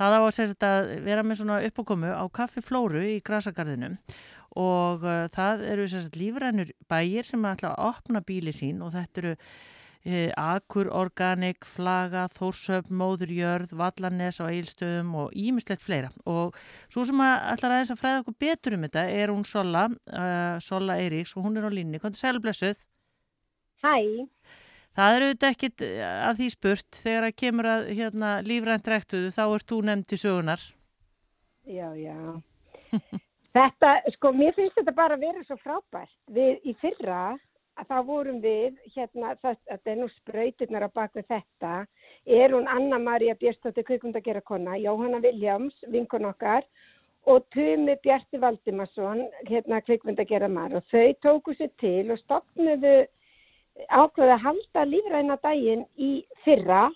það á að segja þetta að vera með svona uppákomu á kaffi Flóru í Grasagarðinum og uh, það eru sérst lífrænur bæir sem ætla að opna bíli sín og þetta eru uh, Akur, Organic, Flaga, Þórsöp, Móðurjörð, Vallanes á Eilstöðum og ímislegt fleira. Og svo sem að ætlar aðeins að fræða okkur betur um þetta er hún Sola, uh, Sola Eiríks og hún er á línni, er sælblessuð? Hæ. Það eru þetta ekkit að því spurt þegar að kemur að hérna, lífrænt rektuðu þá ert þú nefnd til sögunar. Já, já. Þetta, sko, mér finnst þetta bara að vera svo frábært. Við í fyrra, þá vorum við, hérna, þetta er nú spröyturnar á bakvið þetta, er hún Anna-Maria Björnstóttir kvikmundagera kona, Jóhanna Viljáms, vinkon okkar, og Tumi Bjarti Valdimarsson, hérna kvikmundagera maður. Og þau tóku sér til og stopnuðu ákveði að halda lífræna daginn í fyrra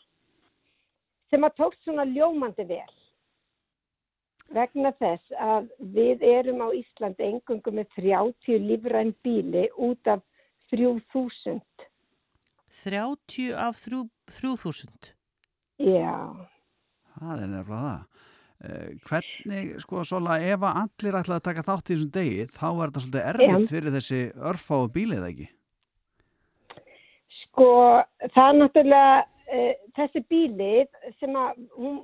sem að tókst svona ljómandi vel vegna þess að við erum á Íslandi engungu með 30 lífræn bíli út af 3000. 30 af 3 3000? Já. Það er nefnilega það. Eh, hvernig, sko, Sola, ef allir ætla að taka þátt í þessum degi, þá er þetta svolítið erfitt fyrir þessi örfáu bílið, ekki? Sko, það er náttúrulega uh, þessi bílið sem að, hún,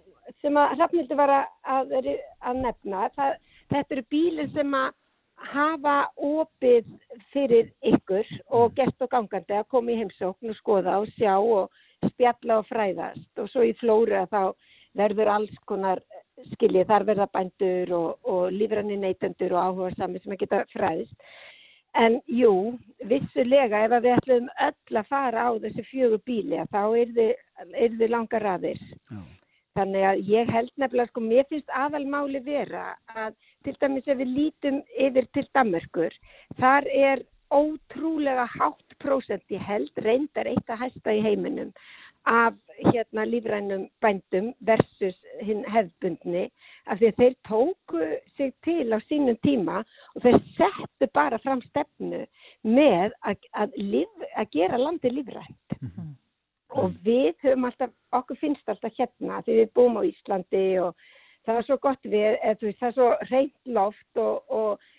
sem að Hrafnildur var að, að, nefna, það, þetta eru bílið sem að hafa opið fyrir ykkur og gert og gangandi að koma í heimsókn og skoða og sjá og spjalla og fræðast og svo í flóru að þá verður alls konar skiljið, þar verða bændur og, og lífranni neytendur og áhuga sami sem að geta fræðist. En jú, vissulega ef við ætlum öll að fara á þessi fjögur bíli þá er þið langa raðir. Þannig að ég held nefnilega, sko, mér finnst aðalmáli vera að til dæmis ef við lítum yfir til Danmörkur, þar er ótrúlega hátt prósent, ég held reyndar eitt að hæsta í heiminum af hérna lífrænum bændum versus hinn hefðbundni af því að þeir tóku sig til á sínum tíma og þeir settu bara fram stefnu með að, að, líf, að gera landi lífrænt og við höfum alltaf, okkur finnst alltaf hérna því við búum á Íslandi og það er svo gott við, veist, það er svo reynt loft og, og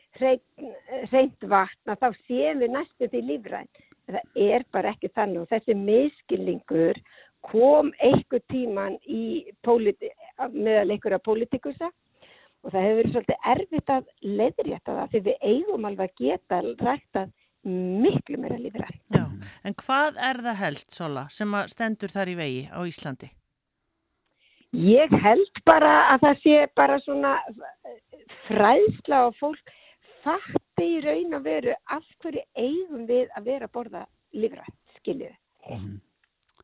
reynt vatn að þá séum við næstu því lífrænt. Það er bara ekki þannig og þessi miskilningur kom einhver tíman meðal einhverja politikusa og það hefur verið svolítið erfitt að leiðrétta það því við eigum alveg að geta ræktað miklu meira lífrænt. Já, en hvað er það helst, Sola, sem að stendur þar í vegi á Íslandi? Ég held bara að það sé bara svona fræðsla og fólk fatti í raun og veru af hverju eigum við að vera að borða lífrænt, skiljið.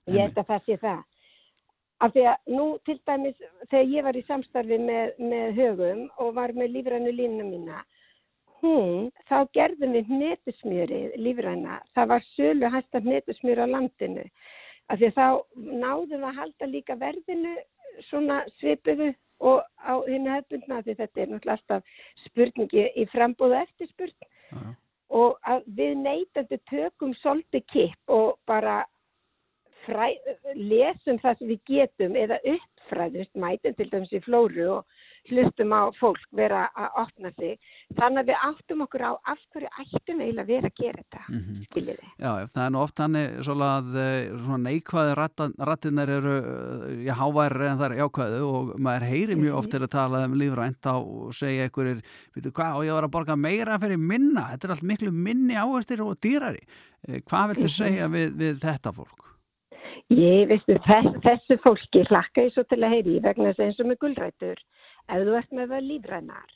Ég held að það sé það. Af því að nú til dæmis þegar ég var í samstarfi með, með högum og var með lífrænu línuna mína, hún, þá gerðum við hnetusmjörið lífræna. Það var sölu hæsta hnetusmjör á landinu. Af því að þá náðum við að halda líka verðinu svona svipuðu og á henni hefbundna því þetta er náttúrulega alltaf spurningi í frambúðu eftirspurn og að við neytandi tökum svolítið kipp og bara fræ, lesum það sem við getum eða uppfræðist mætum til dæmis í flóru og hlustum á fólk vera að opna sig. Þannig að við áttum okkur á af hverju ættum eiginlega vera að gera þetta mm -hmm. Já, það er nú oft hann að svona neikvæði rattinnar eru já, háværi en það er jákvæðu og maður heyri mjög oft til að tala um lífrænt og segja einhverjir, veitu hvað og ég var að borga meira fyrir minna, þetta er allt miklu minni áherstir og dýrari. Hvað viltu segja við, við þetta fólk? Ég veistu, þess, þessu fólki hlakka ég svo til að heyri vegna þess að eins og með gullrætur ef þú ert með það lífrænar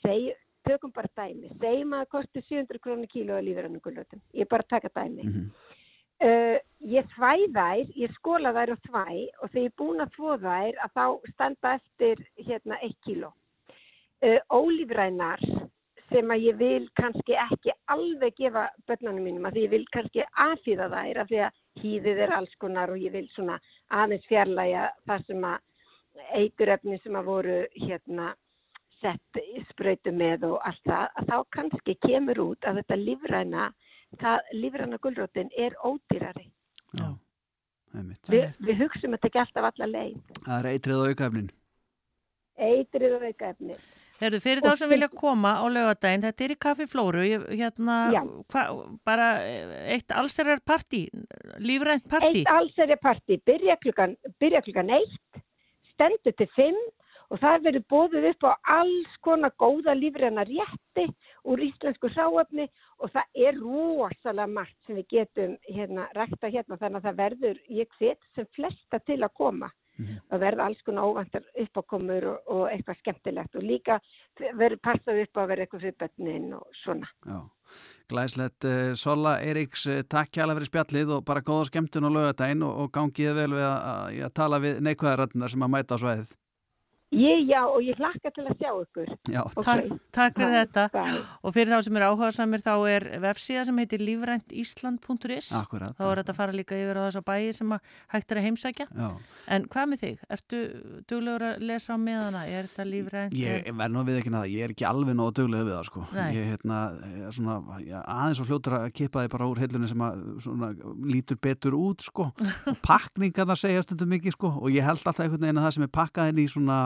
seg, tökum bara dæmi segjum að það kosti 700 krónir kíló að lífrænu gullrætum, ég bara að taka dæmi mm -hmm. uh, ég þvæ þær ég skóla þær og þvæ og þegar ég er búin að þvó þær að þá standa eftir hérna 1 kíló uh, ólífrænar sem að ég vil kannski ekki alveg gefa börnunum mínum að því ég vil kannski aðfýða þær af því að hýðið er alls konar og ég vil svona aðeins fjarlæga það sem að eiturefni sem að voru hérna sett í spröytu með og allt það, að þá kannski kemur út að þetta lífræna, það lífræna gullrótin er ódýrari. Já, Vi, við hugsaum þetta ekki alltaf alla leið. Það er eitrið og aukaefnin. Eitrið og aukaefnin. Herðu, fyrir þá sem vilja koma á lögadaginn, þetta er í Kaffi Flóru, hérna, hva, bara eitt allserjar partí, lífrænt partí? Eitt allserjar partí, byrja klukkan, byrja klukkan eitt, stendur til fimm og það verður bóðið upp á alls konar góða lífræna rétti úr íslensku sáöfni og það er rosalega margt sem við getum hérna, rækta hérna þannig að það verður, ég hvet sem flesta til að koma. Mm -hmm. að verða alls konar óvantar uppákomur og, og eitthvað skemmtilegt og líka verður passað upp að verða eitthvað fyrir bönnin og svona. Já, glæslegt uh, Sola Eiríks, uh, takk kjæla fyrir spjallið og bara góða skemmtun og lögadaginn og, og gangið vel við að, að, að tala við neikvæðarættunar sem að mæta á sveiðið. Ég, já, og ég hlakka til að sjá ykkur. Já, okay. takk, takk fyrir þetta. Bye. Og fyrir þá sem er áhuga samir, þá er vefsíða sem heitir lífræntísland.is. Akkurat. Þá er þetta að fara líka yfir á þess að bæi sem að hægt er að heimsækja. Já. En hvað með þig? Ertu duglegur að lesa á miðana? Er þetta lífrænt? Ég verð nú að við ekki naða. Ég er ekki alveg nógu duglegur við það, sko. Nei. Ég hérna, er svona, já, aðeins og fljótur að kippa þig bara úr heilunni sem að svona, lítur betur út, sko.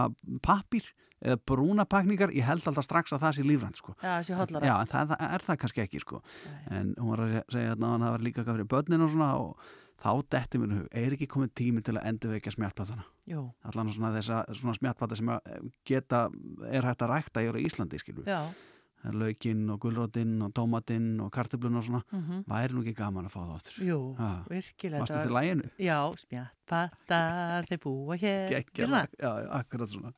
Að pappir eða brúna pakningar, ég held alltaf strax að það sé lífrænt sko. Já, það sé hotlara. Já, en það, það er það kannski ekki sko. En hún var að segja að það var líka fyrir börnin og svona og þá detti mér hug, er ekki komið tími til að endurveikja smjartplatana? Jú. Allan svona þessa svona smjartplata sem geta, er hægt að rækta í Íslandi, skilju. Já. Laukinn og gulrótinn og tómatinn og karteblun og svona, mm -hmm. væri nú ekki gaman að fá það áttur. Jú, ha. virkilega. Varstu til læginu? Já, smjartpatar, þeir búa hér. Gekkja, já, já, akkurat svona.